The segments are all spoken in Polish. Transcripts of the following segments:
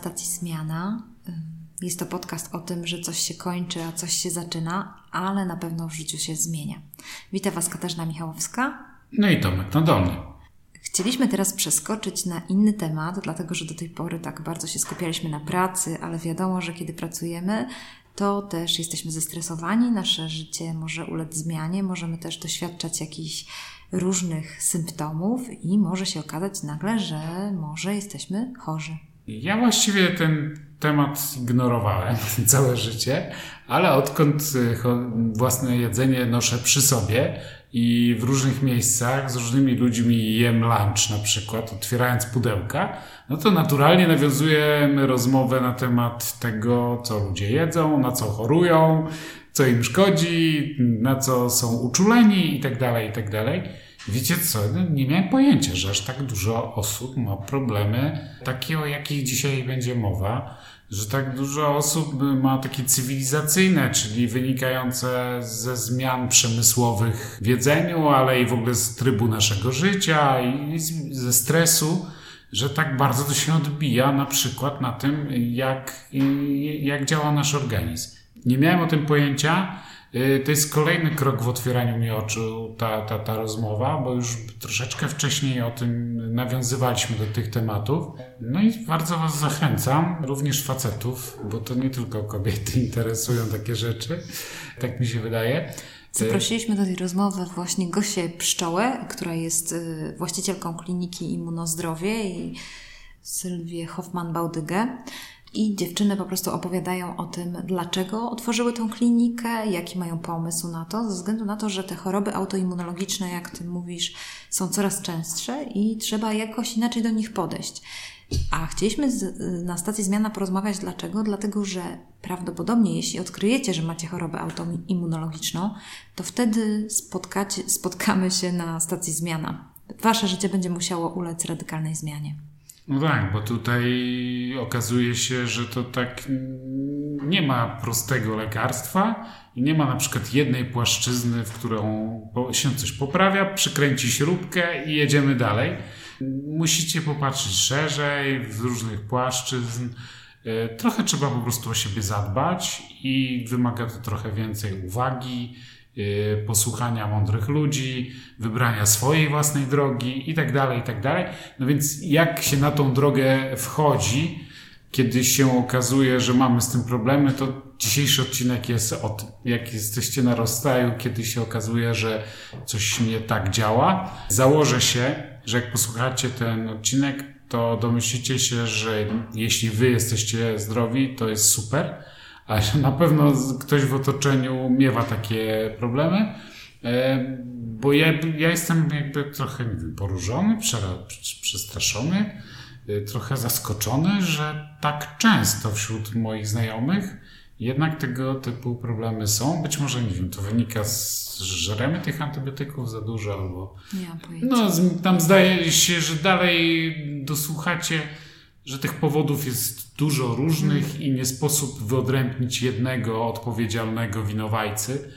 Stacji Zmiana. Jest to podcast o tym, że coś się kończy, a coś się zaczyna, ale na pewno w życiu się zmienia. Witam Was Katarzyna Michałowska. No i Tomek Nadolny. Chcieliśmy teraz przeskoczyć na inny temat, dlatego że do tej pory tak bardzo się skupialiśmy na pracy, ale wiadomo, że kiedy pracujemy, to też jesteśmy zestresowani, nasze życie może ulec zmianie, możemy też doświadczać jakichś różnych symptomów i może się okazać nagle, że może jesteśmy chorzy. Ja właściwie ten temat ignorowałem całe życie, ale odkąd y, własne jedzenie noszę przy sobie i w różnych miejscach z różnymi ludźmi jem lunch na przykład, otwierając pudełka, no to naturalnie nawiązujemy rozmowę na temat tego, co ludzie jedzą, na co chorują, co im szkodzi, na co są uczuleni itd., tak itd. Wiecie co, no, nie miałem pojęcia, że aż tak dużo osób ma problemy takie, o jakich dzisiaj będzie mowa, że tak dużo osób ma takie cywilizacyjne, czyli wynikające ze zmian przemysłowych w jedzeniu, ale i w ogóle z trybu naszego życia i ze stresu, że tak bardzo to się odbija na przykład na tym, jak, jak działa nasz organizm. Nie miałem o tym pojęcia, to jest kolejny krok w otwieraniu mi oczu ta, ta, ta rozmowa, bo już troszeczkę wcześniej o tym nawiązywaliśmy do tych tematów. No i bardzo Was zachęcam, również facetów, bo to nie tylko kobiety interesują takie rzeczy, tak mi się wydaje. Zaprosiliśmy do tej rozmowy właśnie Gosię Pszczołę, która jest y, właścicielką kliniki Immunozdrowie i Sylwię Hoffman-Bałdygę. I dziewczyny po prostu opowiadają o tym, dlaczego otworzyły tę klinikę, jaki mają pomysł na to, ze względu na to, że te choroby autoimmunologiczne, jak ty mówisz, są coraz częstsze i trzeba jakoś inaczej do nich podejść. A chcieliśmy z, na stacji Zmiana porozmawiać dlaczego? Dlatego, że prawdopodobnie jeśli odkryjecie, że macie chorobę autoimmunologiczną, to wtedy spotkacie, spotkamy się na stacji Zmiana. Wasze życie będzie musiało ulec radykalnej zmianie. No tak, bo tutaj okazuje się, że to tak nie ma prostego lekarstwa i nie ma na przykład jednej płaszczyzny, w którą się coś poprawia, przykręci śrubkę i jedziemy dalej. Musicie popatrzeć szerzej, w różnych płaszczyzn. E, trochę trzeba po prostu o siebie zadbać i wymaga to trochę więcej uwagi, posłuchania mądrych ludzi, wybrania swojej własnej drogi itd., tak itd. Tak no więc jak się na tą drogę wchodzi, kiedy się okazuje, że mamy z tym problemy, to dzisiejszy odcinek jest o tym, jak jesteście na rozstaju, kiedy się okazuje, że coś nie tak działa. Założę się, że jak posłuchacie ten odcinek, to domyślicie się, że jeśli wy jesteście zdrowi, to jest super a na pewno ktoś w otoczeniu miewa takie problemy, e, bo ja, ja jestem jakby trochę nie wiem, poróżony, przestraszony, e, trochę zaskoczony, że tak często wśród moich znajomych jednak tego typu problemy są. Być może, nie wiem, to wynika z, że żremy tych antybiotyków za dużo, albo... Pojęcia. No, tam zdaje się, że dalej dosłuchacie że tych powodów jest dużo różnych i nie sposób wyodrębnić jednego odpowiedzialnego winowajcy.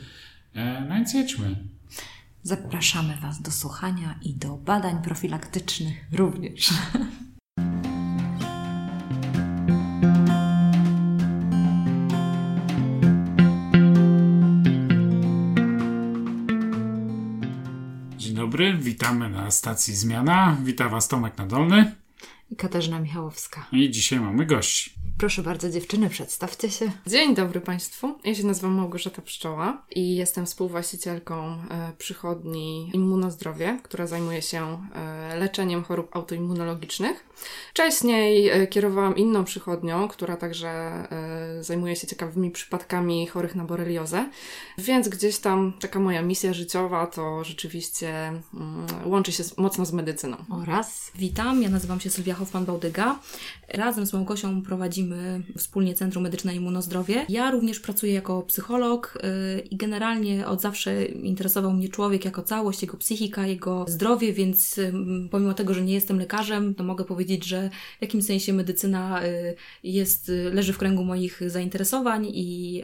E, no więc jedźmy. Zapraszamy Was do słuchania i do badań profilaktycznych również. Dzień dobry, witamy na stacji Zmiana. Witam Was Tomek Nadolny i Katarzyna Michałowska. I dzisiaj mamy gości. Proszę bardzo, dziewczyny, przedstawcie się. Dzień dobry Państwu. Ja się nazywam Małgorzata Pszczoła i jestem współwłaścicielką e, przychodni Immunozdrowie, która zajmuje się e, leczeniem chorób autoimmunologicznych. Wcześniej e, kierowałam inną przychodnią, która także zajmuje się ciekawymi przypadkami chorych na boreliozę, więc gdzieś tam taka moja misja życiowa to rzeczywiście mm, łączy się mocno z medycyną. Oraz witam, ja nazywam się Sylwia Hoffman-Bałdyga. Razem z Małgosią prowadzimy prowadzimy wspólnie Centrum Medyczne Immunozdrowie. Ja również pracuję jako psycholog yy, i generalnie od zawsze interesował mnie człowiek jako całość, jego psychika, jego zdrowie, więc pomimo tego, że nie jestem lekarzem, to mogę powiedzieć, że w jakimś sensie medycyna yy, jest, leży w kręgu moich zainteresowań i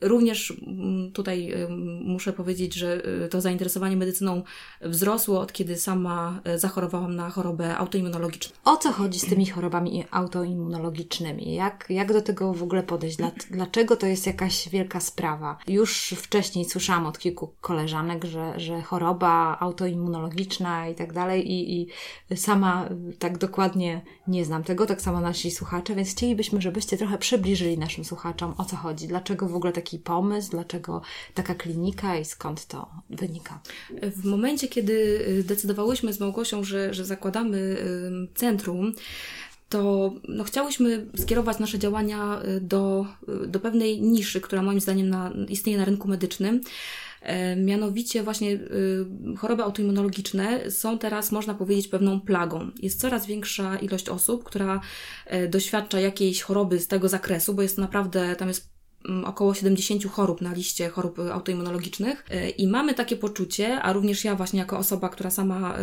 Również mm, tutaj muszę powiedzieć, że y, to zainteresowanie medycyną wzrosło od kiedy sama e, zachorowałam na chorobę autoimmunologiczną. O co chodzi z tymi chorobami autoimmunologicznymi? Jak, jak do tego w ogóle podejść? Dlaczego to jest jakaś wielka sprawa? Już wcześniej słyszałam od kilku koleżanek, że, że choroba autoimmunologiczna i tak dalej, i, i sama tak dokładnie nie znam tego, tak samo nasi słuchacze, więc chcielibyśmy, żebyście trochę przybliżyli naszym słuchaczom o co chodzi, dlaczego w ogóle takie taki pomysł, dlaczego taka klinika i skąd to wynika? W momencie, kiedy y, decydowałyśmy z Małgosią, że, że zakładamy centrum, to no, chciałyśmy skierować nasze działania y, do, y, do pewnej niszy, która moim zdaniem na, istnieje na rynku medycznym. E, mianowicie właśnie choroby autoimmunologiczne są teraz, można powiedzieć, pewną plagą. Jest coraz większa ilość osób, która e, doświadcza jakiejś choroby z tego zakresu, bo jest naprawdę, tam jest około 70 chorób na liście chorób autoimmunologicznych y, i mamy takie poczucie, a również ja właśnie jako osoba, która sama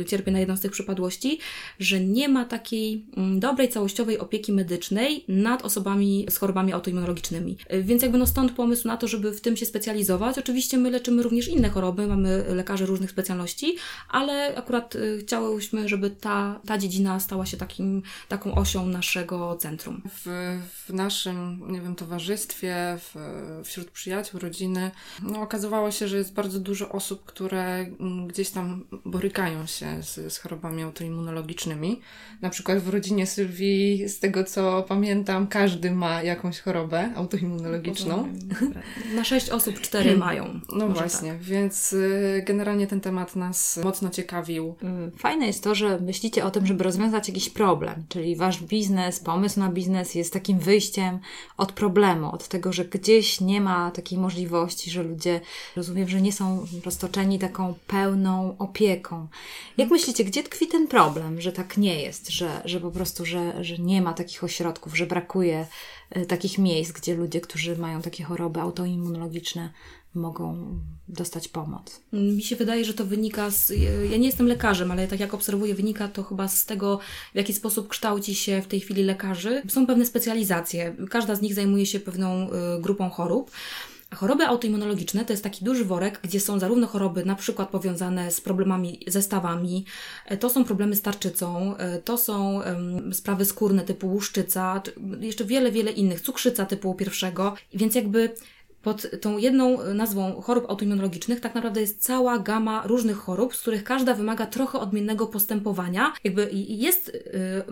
y, cierpi na jedną z tych przypadłości, że nie ma takiej dobrej, całościowej opieki medycznej nad osobami z chorobami autoimmunologicznymi. Y, więc jakby no stąd pomysł na to, żeby w tym się specjalizować. Oczywiście my leczymy również inne choroby, mamy lekarzy różnych specjalności, ale akurat chciałyśmy, żeby ta, ta dziedzina stała się takim, taką osią naszego centrum. W, w naszym, nie wiem, towarzystwie w, wśród przyjaciół, rodziny, no, okazywało się, że jest bardzo dużo osób, które mm, gdzieś tam borykają się z, z chorobami autoimmunologicznymi. Na przykład w rodzinie Sylwii, z tego co pamiętam, każdy ma jakąś chorobę autoimmunologiczną. Na sześć osób cztery mają. No właśnie, tak. więc y, generalnie ten temat nas mocno ciekawił. Mm, fajne jest to, że myślicie o tym, żeby rozwiązać jakiś problem, czyli wasz biznes, pomysł na biznes jest takim wyjściem od problemu, od tego, że gdzieś nie ma takiej możliwości, że ludzie, rozumiem, że nie są roztoczeni taką pełną opieką. Jak myślicie, gdzie tkwi ten problem, że tak nie jest, że, że po prostu, że, że nie ma takich ośrodków, że brakuje e, takich miejsc, gdzie ludzie, którzy mają takie choroby autoimmunologiczne, mogą dostać pomoc. Mi się wydaje, że to wynika z. Ja nie jestem lekarzem, ale tak jak obserwuję, wynika to chyba z tego, w jaki sposób kształci się w tej chwili lekarzy. Są pewne specjalizacje. Każda z nich zajmuje się pewną y, grupą chorób. A choroby autoimmunologiczne to jest taki duży worek, gdzie są zarówno choroby na przykład powiązane z problemami ze stawami, e, to są problemy z tarczycą, e, to są sprawy skórne typu łuszczyca, jeszcze wiele, wiele innych, cukrzyca typu pierwszego, więc jakby pod tą jedną nazwą chorób autoimmunologicznych tak naprawdę jest cała gama różnych chorób, z których każda wymaga trochę odmiennego postępowania. Jakby jest y,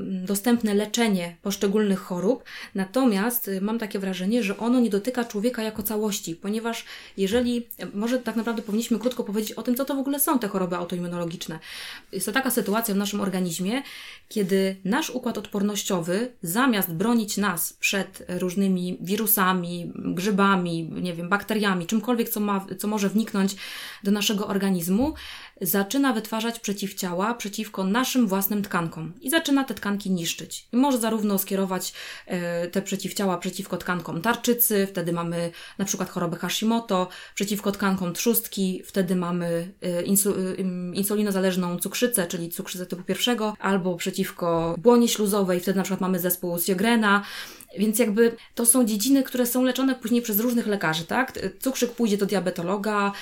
dostępne leczenie poszczególnych chorób, natomiast y, mam takie wrażenie, że ono nie dotyka człowieka jako całości, ponieważ jeżeli, może tak naprawdę powinniśmy krótko powiedzieć o tym, co to w ogóle są te choroby autoimmunologiczne. Jest to taka sytuacja w naszym organizmie, kiedy nasz układ odpornościowy zamiast bronić nas przed różnymi wirusami, grzybami, nie wiem, bakteriami, czymkolwiek, co, ma, co może wniknąć do naszego organizmu, zaczyna wytwarzać przeciwciała przeciwko naszym własnym tkankom i zaczyna te tkanki niszczyć. I może zarówno skierować e, te przeciwciała przeciwko tkankom tarczycy, wtedy mamy na przykład chorobę Hashimoto, przeciwko tkankom trzustki, wtedy mamy e, insu, e, insulinozależną cukrzycę, czyli cukrzycę typu pierwszego, albo przeciwko błonie śluzowej, wtedy na przykład mamy zespół Sjogrena, więc jakby to są dziedziny, które są leczone później przez różnych lekarzy, tak? Cukrzyk pójdzie do diabetologa,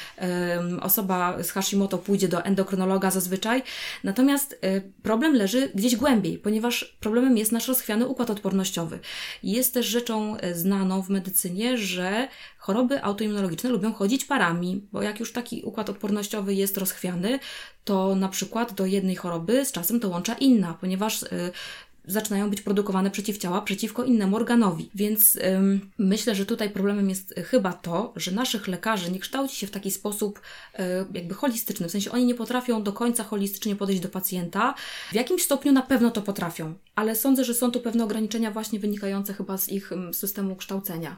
osoba z Hashimoto pójdzie do endokrynologa zazwyczaj. Natomiast y, problem leży gdzieś głębiej, ponieważ problemem jest nasz rozchwiany układ odpornościowy. Jest też rzeczą y, znaną w medycynie, że choroby autoimmunologiczne lubią chodzić parami, bo jak już taki układ odpornościowy jest rozchwiany, to na przykład do jednej choroby z czasem dołącza inna, ponieważ y, zaczynają być produkowane przeciwciała przeciwko innemu organowi. Więc ym, myślę, że tutaj problemem jest chyba to, że naszych lekarzy nie kształci się w taki sposób y, jakby holistyczny. W sensie oni nie potrafią do końca holistycznie podejść do pacjenta. W jakimś stopniu na pewno to potrafią, ale sądzę, że są tu pewne ograniczenia właśnie wynikające chyba z ich systemu kształcenia.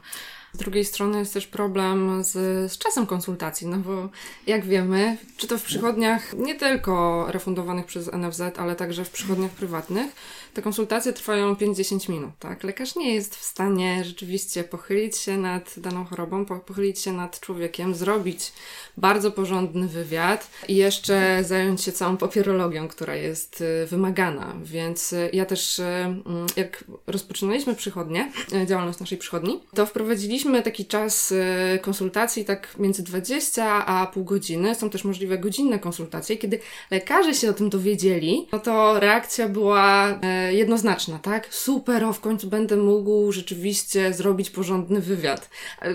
Z drugiej strony jest też problem z, z czasem konsultacji, no bo jak wiemy, czy to w przychodniach nie tylko refundowanych przez NFZ, ale także w przychodniach prywatnych, te konsultacje trwają 5-10 minut, tak? Lekarz nie jest w stanie rzeczywiście pochylić się nad daną chorobą, pochylić się nad człowiekiem, zrobić bardzo porządny wywiad i jeszcze zająć się całą papierologią, która jest y, wymagana. Więc y, ja też, y, mm, jak rozpoczynaliśmy przychodnie, działalność naszej przychodni, to wprowadziliśmy taki czas konsultacji tak między 20 a pół godziny. Są też możliwe godzinne konsultacje. Kiedy lekarze się o tym dowiedzieli, no to reakcja była jednoznaczna, tak? Super, o w końcu będę mógł rzeczywiście zrobić porządny wywiad.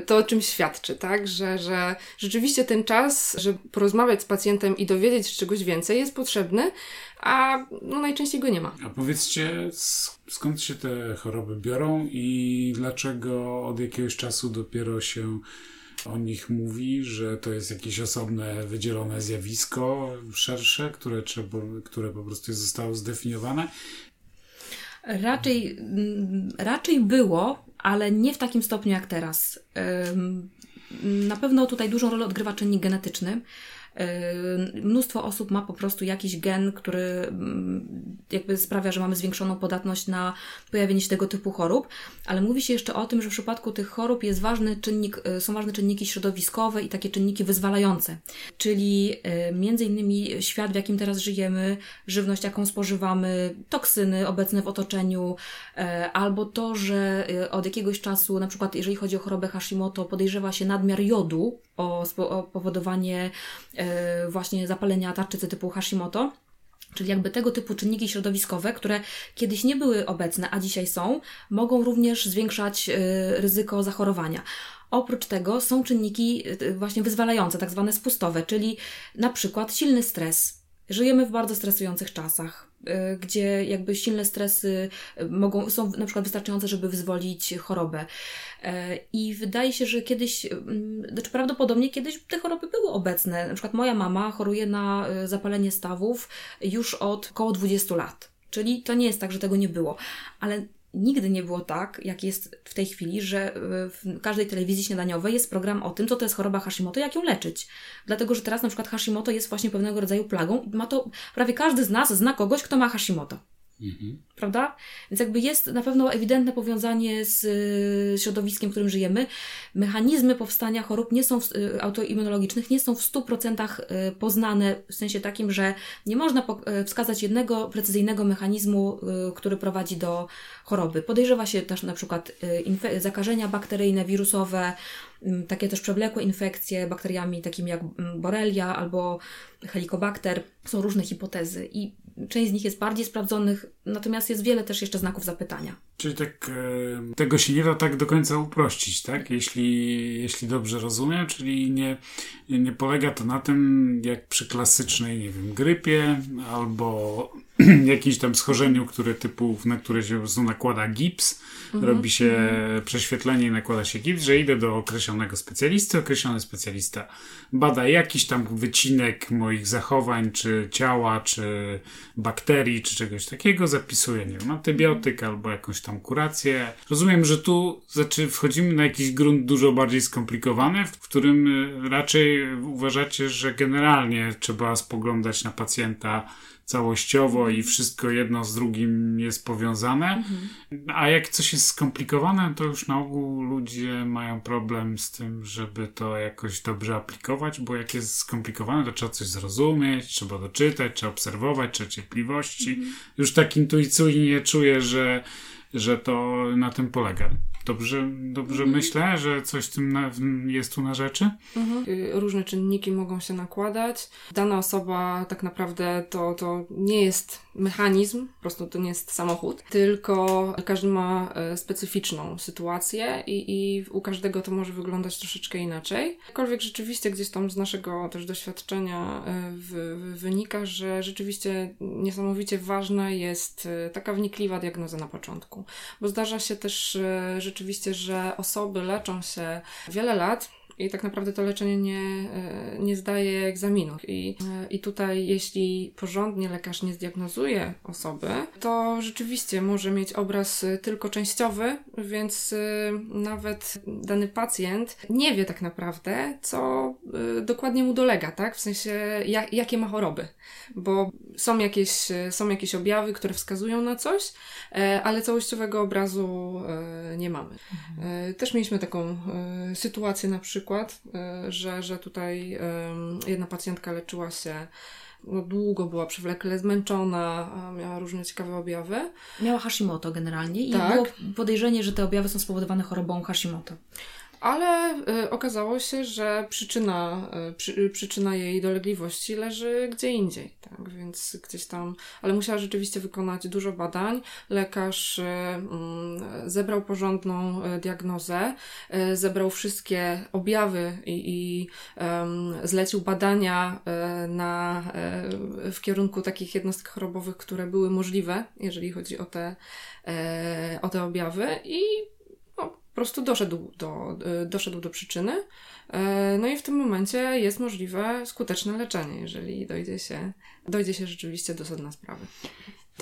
To o czym świadczy, tak? Że, że rzeczywiście ten czas, żeby porozmawiać z pacjentem i dowiedzieć się czegoś więcej jest potrzebny, a no, najczęściej go nie ma. A powiedzcie, skąd się te choroby biorą i dlaczego od jakiegoś czasu dopiero się o nich mówi, że to jest jakieś osobne, wydzielone zjawisko szersze, które, trzeba, które po prostu zostało zdefiniowane Raczej, mm, raczej było, ale nie w takim stopniu jak teraz. Na pewno tutaj dużą rolę odgrywa czynnik genetyczny. Mnóstwo osób ma po prostu jakiś gen, który mm, jakby sprawia, że mamy zwiększoną podatność na pojawienie się tego typu chorób, ale mówi się jeszcze o tym, że w przypadku tych chorób jest ważny czynnik, y, są ważne czynniki środowiskowe i takie czynniki wyzwalające, czyli y, między innymi świat, w jakim teraz żyjemy, żywność, jaką spożywamy, toksyny obecne w otoczeniu, albo to, że od jakiegoś czasu, na przykład jeżeli chodzi o chorobę Hashimoto, podejrzewa się nadmiar jodu o, o powodowanie właśnie zapalenia tarczycy typu Hashimoto. Czyli jakby tego typu czynniki środowiskowe, które kiedyś nie były obecne, a dzisiaj są, mogą również zwiększać e, ryzyko zachorowania. Oprócz tego są czynniki e, właśnie wyzwalające, tak zwane spustowe, czyli na przykład silny stres. Żyjemy w bardzo stresujących czasach. Gdzie jakby silne stresy mogą, są na przykład wystarczające, żeby wyzwolić chorobę. Y, I wydaje się, że kiedyś, znaczy prawdopodobnie kiedyś te choroby były obecne. Na przykład moja mama choruje na zapalenie stawów już od około 20 lat. Czyli to nie jest tak, że tego nie było. Ale nigdy nie było tak, jak jest w tej chwili, że e, w każdej telewizji śniadaniowej jest program o tym, co to jest choroba Hashimoto, jak ją leczyć. Dlatego, że teraz na przykład Hashimoto jest właśnie pewnego rodzaju plagą i ma to, prawie każdy z nas zna kogoś, kto ma Hashimoto. Mhm. Prawda? Więc jakby jest na pewno ewidentne powiązanie z y, środowiskiem, w którym żyjemy. Mechanizmy powstania chorób nie są y, autoimmunologicznych nie są w 100% y, poznane w sensie takim, że nie można wskazać jednego precyzyjnego mechanizmu, który prowadzi do choroby. Podejrzewa się też na przykład zakażenia bakteryjne, wirusowe, takie też przewlekłe infekcje bakteriami takimi jak Borrelia albo Helicobacter. Są różne hipotezy i część z nich jest bardziej sprawdzonych, natomiast jest wiele też jeszcze znaków zapytania. Czyli tak, e, tego się nie da tak do końca uprościć, tak? Jeśli, jeśli dobrze rozumiem, czyli nie, nie polega to na tym, jak przy klasycznej, nie wiem, grypie albo jakimś tam schorzeniu, które typu, na które się nakłada gips, mhm. robi się mhm. prześwietlenie i nakłada się gips, że idę do określonego specjalisty, określony specjalista bada jakiś tam wycinek moich zachowań, czy ciała, czy bakterii, czy czegoś takiego, zapisuje, nie wiem, antybiotyk albo jakąś tam kurację. Rozumiem, że tu znaczy wchodzimy na jakiś grunt dużo bardziej skomplikowany, w którym raczej uważacie, że generalnie trzeba spoglądać na pacjenta całościowo i wszystko jedno z drugim jest powiązane. Mhm. A jak coś jest skomplikowane, to już na ogół ludzie mają problem z tym, żeby to jakoś dobrze aplikować, bo jak jest skomplikowane, to trzeba coś zrozumieć, trzeba doczytać, trzeba obserwować, trzeba cierpliwości. Mhm. Już tak intuicyjnie czuję, że, że to na tym polega. Dobrze, dobrze mhm. myślę, że coś tym na, jest tu na rzeczy? Mhm. Y, różne czynniki mogą się nakładać. Dana osoba tak naprawdę to, to nie jest mechanizm, po prostu to nie jest samochód, tylko każdy ma e, specyficzną sytuację i, i u każdego to może wyglądać troszeczkę inaczej. Aczkolwiek rzeczywiście gdzieś tam z naszego też doświadczenia e, w, w wynika, że rzeczywiście niesamowicie ważna jest taka wnikliwa diagnoza na początku, bo zdarza się też rzeczywiście, że osoby leczą się wiele lat, i tak naprawdę to leczenie nie, e, nie zdaje egzaminu. I, e, I tutaj, jeśli porządnie lekarz nie zdiagnozuje osoby, to rzeczywiście może mieć obraz tylko częściowy, więc nawet dany pacjent nie wie tak naprawdę, co dokładnie mu dolega, tak? W sensie, jak, jakie ma choroby, bo są jakieś, są jakieś objawy, które wskazują na coś, ale całościowego obrazu nie mamy. Mhm. Też mieliśmy taką sytuację na przykład, e, że, że tutaj jedna pacjentka leczyła się no, długo była przewlekle zmęczona, miała różne ciekawe objawy. Miała Hashimoto generalnie i tak. było podejrzenie, że te objawy są spowodowane chorobą Hashimoto ale y, okazało się, że przyczyna, y, przy, przyczyna jej dolegliwości leży gdzie indziej, tak, więc gdzieś tam, ale musiała rzeczywiście wykonać dużo badań. Lekarz y, mm, zebrał porządną diagnozę, zebrał wszystkie objawy i, i zlecił badania na, w kierunku takich jednostek chorobowych, które były możliwe, jeżeli chodzi o te, o te objawy i po prostu doszedł do, y, doszedł do przyczyny. E, no i w tym momencie jest możliwe skuteczne leczenie, jeżeli dojdzie się, dojdzie się rzeczywiście do sedna sprawy.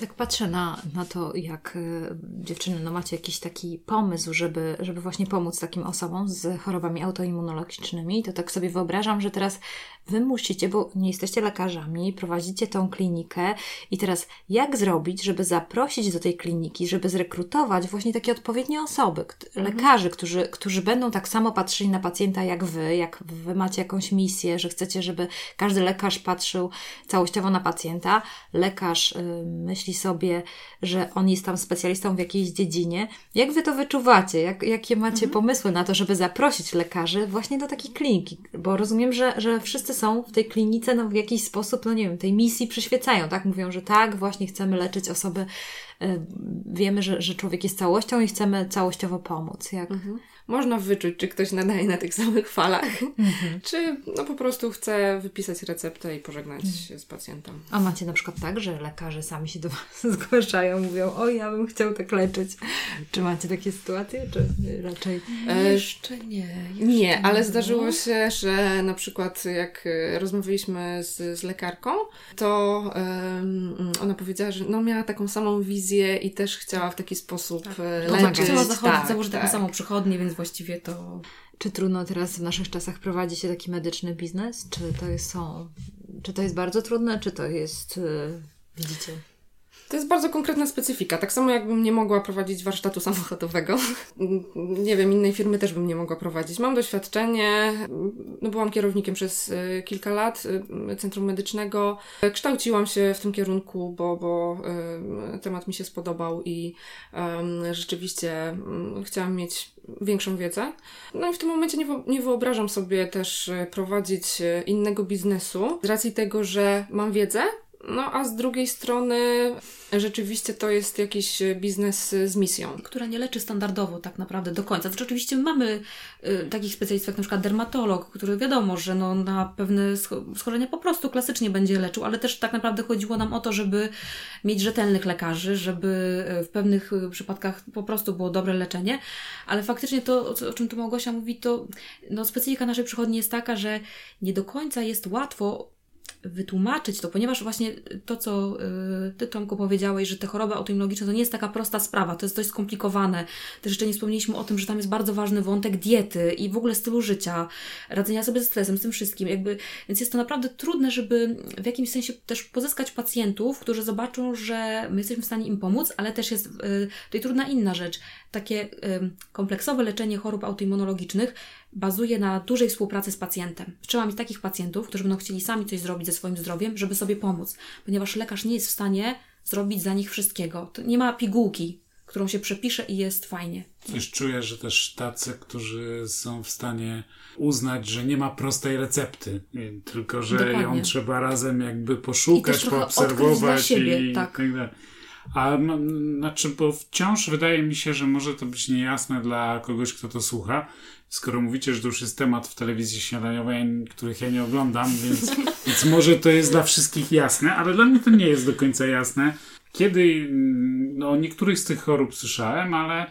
Tak patrzę na, na to, jak y, dziewczyny, no macie jakiś taki pomysł, żeby, żeby właśnie pomóc takim osobom z chorobami autoimmunologicznymi, to tak sobie wyobrażam, że teraz wy musicie, bo nie jesteście lekarzami, prowadzicie tą klinikę i teraz jak zrobić, żeby zaprosić do tej kliniki, żeby zrekrutować właśnie takie odpowiednie osoby, mhm. lekarzy, którzy, którzy będą tak samo patrzyli na pacjenta jak wy, jak wy macie jakąś misję, że chcecie, żeby każdy lekarz patrzył całościowo na pacjenta, lekarz y, myśli sobie, że on jest tam specjalistą w jakiejś dziedzinie. Jak wy to wyczuwacie? Jak, jakie macie mhm. pomysły na to, żeby zaprosić lekarzy właśnie do takiej kliniki? Bo rozumiem, że, że wszyscy są w tej klinice no, w jakiś sposób, no nie wiem, tej misji przyświecają, tak? Mówią, że tak, właśnie chcemy leczyć osoby, y, wiemy, że, że człowiek jest całością i chcemy całościowo pomóc. Jak... Mhm można wyczuć, czy ktoś nadaje na tych samych falach, mhm. czy no po prostu chce wypisać receptę i pożegnać mhm. się z pacjentem. A macie na przykład tak, że lekarze sami się do Was zgłaszają, mówią, o ja bym chciał tak leczyć. Czy macie takie sytuacje, czy raczej? E, jeszcze nie. Jeszcze nie, ale zdarzyło się, że na przykład jak e, rozmawialiśmy z, z lekarką, to um, ona powiedziała, że no miała taką samą wizję i też chciała w taki sposób tak. E, leczyć. Chciała zachodzić, tak, założyć tak. taką samą przychodnię, więc właściwie to... Czy trudno teraz w naszych czasach prowadzi się taki medyczny biznes? Czy to jest, są, czy to jest bardzo trudne, czy to jest, yy, widzicie? To jest bardzo konkretna specyfika. Tak samo jakbym nie mogła prowadzić warsztatu samochodowego. nie wiem, innej firmy też bym nie mogła prowadzić. Mam doświadczenie, no byłam kierownikiem przez y, kilka lat y, Centrum Medycznego. Kształciłam się w tym kierunku, bo, bo y, temat mi się spodobał i rzeczywiście mm, chciałam mieć większą wiedzę. No i w tym momencie nie, nie wyobrażam sobie też prowadzić innego biznesu z racji tego, że mam wiedzę, no a z drugiej strony rzeczywiście to jest jakiś biznes z misją. Która nie leczy standardowo tak naprawdę do końca. Znaczy oczywiście mamy y, takich specjalistów jak na przykład dermatolog, który wiadomo, że no, na pewne schorzenia po prostu klasycznie będzie leczył, ale też tak naprawdę chodziło nam o to, żeby mieć rzetelnych lekarzy, żeby y, w pewnych y, przypadkach po prostu było dobre leczenie, ale faktycznie to, o czym tu Małgosia mówi, to no, specyfika naszej przychodni jest taka, że nie do końca jest łatwo wytłumaczyć to, ponieważ właśnie to, co y, Ty, Tomku, powiedziałeś, że te choroby autoimmunologiczne to nie jest taka prosta sprawa, to jest dość skomplikowane. Też jeszcze nie wspomnieliśmy o tym, że tam jest bardzo ważny wątek diety i w ogóle stylu życia, radzenia sobie ze stresem, z tym wszystkim. Jakby, więc jest to naprawdę trudne, żeby w jakimś sensie też pozyskać pacjentów, którzy zobaczą, że my jesteśmy w stanie im pomóc, ale też jest y, tutaj trudna inna rzecz. Takie kompleksowe leczenie chorób autoimmunologicznych bazuje na dużej współpracy z pacjentem. Trzeba mieć takich pacjentów, którzy będą chcieli sami coś zrobić ze swoim zdrowiem, żeby sobie pomóc, ponieważ lekarz nie jest w stanie zrobić za nich wszystkiego. To nie ma pigułki, którą się przepisze i jest fajnie. Coś czuję, że też tacy, którzy są w stanie uznać, że nie ma prostej recepty, tylko że Dokładnie. ją trzeba razem jakby poszukać, poobserwować siebie, i tak. tak dalej. A znaczy, bo wciąż wydaje mi się, że może to być niejasne dla kogoś, kto to słucha, skoro mówicie, że to już jest temat w telewizji śniadaniowej, których ja nie oglądam, więc, więc może to jest dla wszystkich jasne, ale dla mnie to nie jest do końca jasne. Kiedy, no o niektórych z tych chorób słyszałem, ale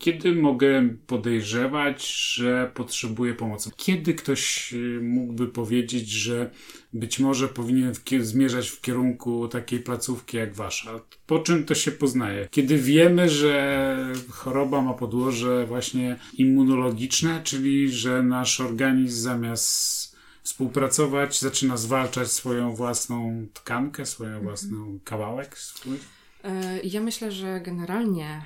Kiedy mogę podejrzewać, że potrzebuję pomocy? Kiedy ktoś y, mógłby powiedzieć, że być może powinien zmierzać w kierunku takiej placówki jak wasza? Po czym to się poznaje? Kiedy wiemy, że choroba ma podłoże właśnie immunologiczne, czyli że nasz organizm zamiast współpracować, zaczyna zwalczać swoją własną tkankę, swoją własną kawałek swój? E, ja myślę, że generalnie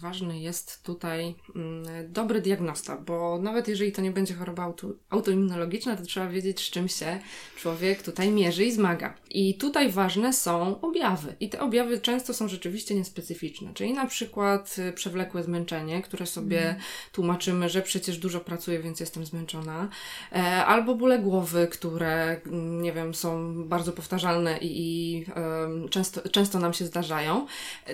ważny jest tutaj um, dobry diagnosta, bo nawet jeżeli to nie będzie choroba auto, autoimmunologiczna, to trzeba wiedzieć, z czym się człowiek tutaj mierzy i zmaga. I tutaj ważne są objawy. I te objawy często są rzeczywiście niespecyficzne, czyli na przykład y, przewlekłe zmęczenie, które sobie mm. tłumaczymy, że przecież dużo pracuję, więc jestem zmęczona, e, albo bóle głowy, które, mm, nie wiem, są bardzo powtarzalne i, i um, często, często nam się zdarzają,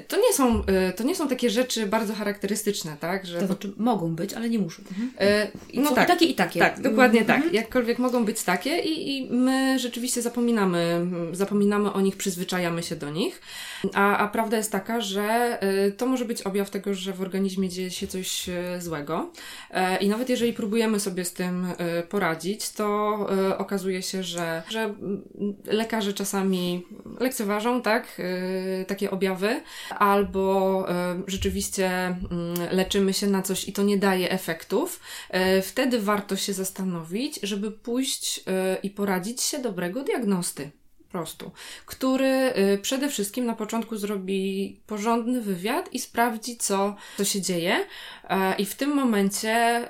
to nie są, y, to nie są takie rzeczy bardzo charakterystyczne, tak? Że to znaczy mogą być, ale nie muszą. Mhm. Y, no są tak, i takie i takie. Tak, dokładnie mhm. tak. Jakkolwiek mogą być takie i, i my rzeczywiście zapominamy, zapominamy o nich, przyzwyczajamy się do nich. A, a prawda jest taka, że to może być objaw tego, że w organizmie dzieje się coś złego. E, I nawet jeżeli próbujemy sobie z tym poradzić, to okazuje się, że, że lekarze czasami lekceważą, tak? Y, takie objawy, albo y, rzeczywiście mm, leczymy się na coś i to nie daje efektów, y, wtedy warto się zastanowić, żeby pójść i poradzić się dobrego diagnosty prostu, który przede wszystkim na początku zrobi porządny wywiad i sprawdzi, co, co się dzieje. I w tym momencie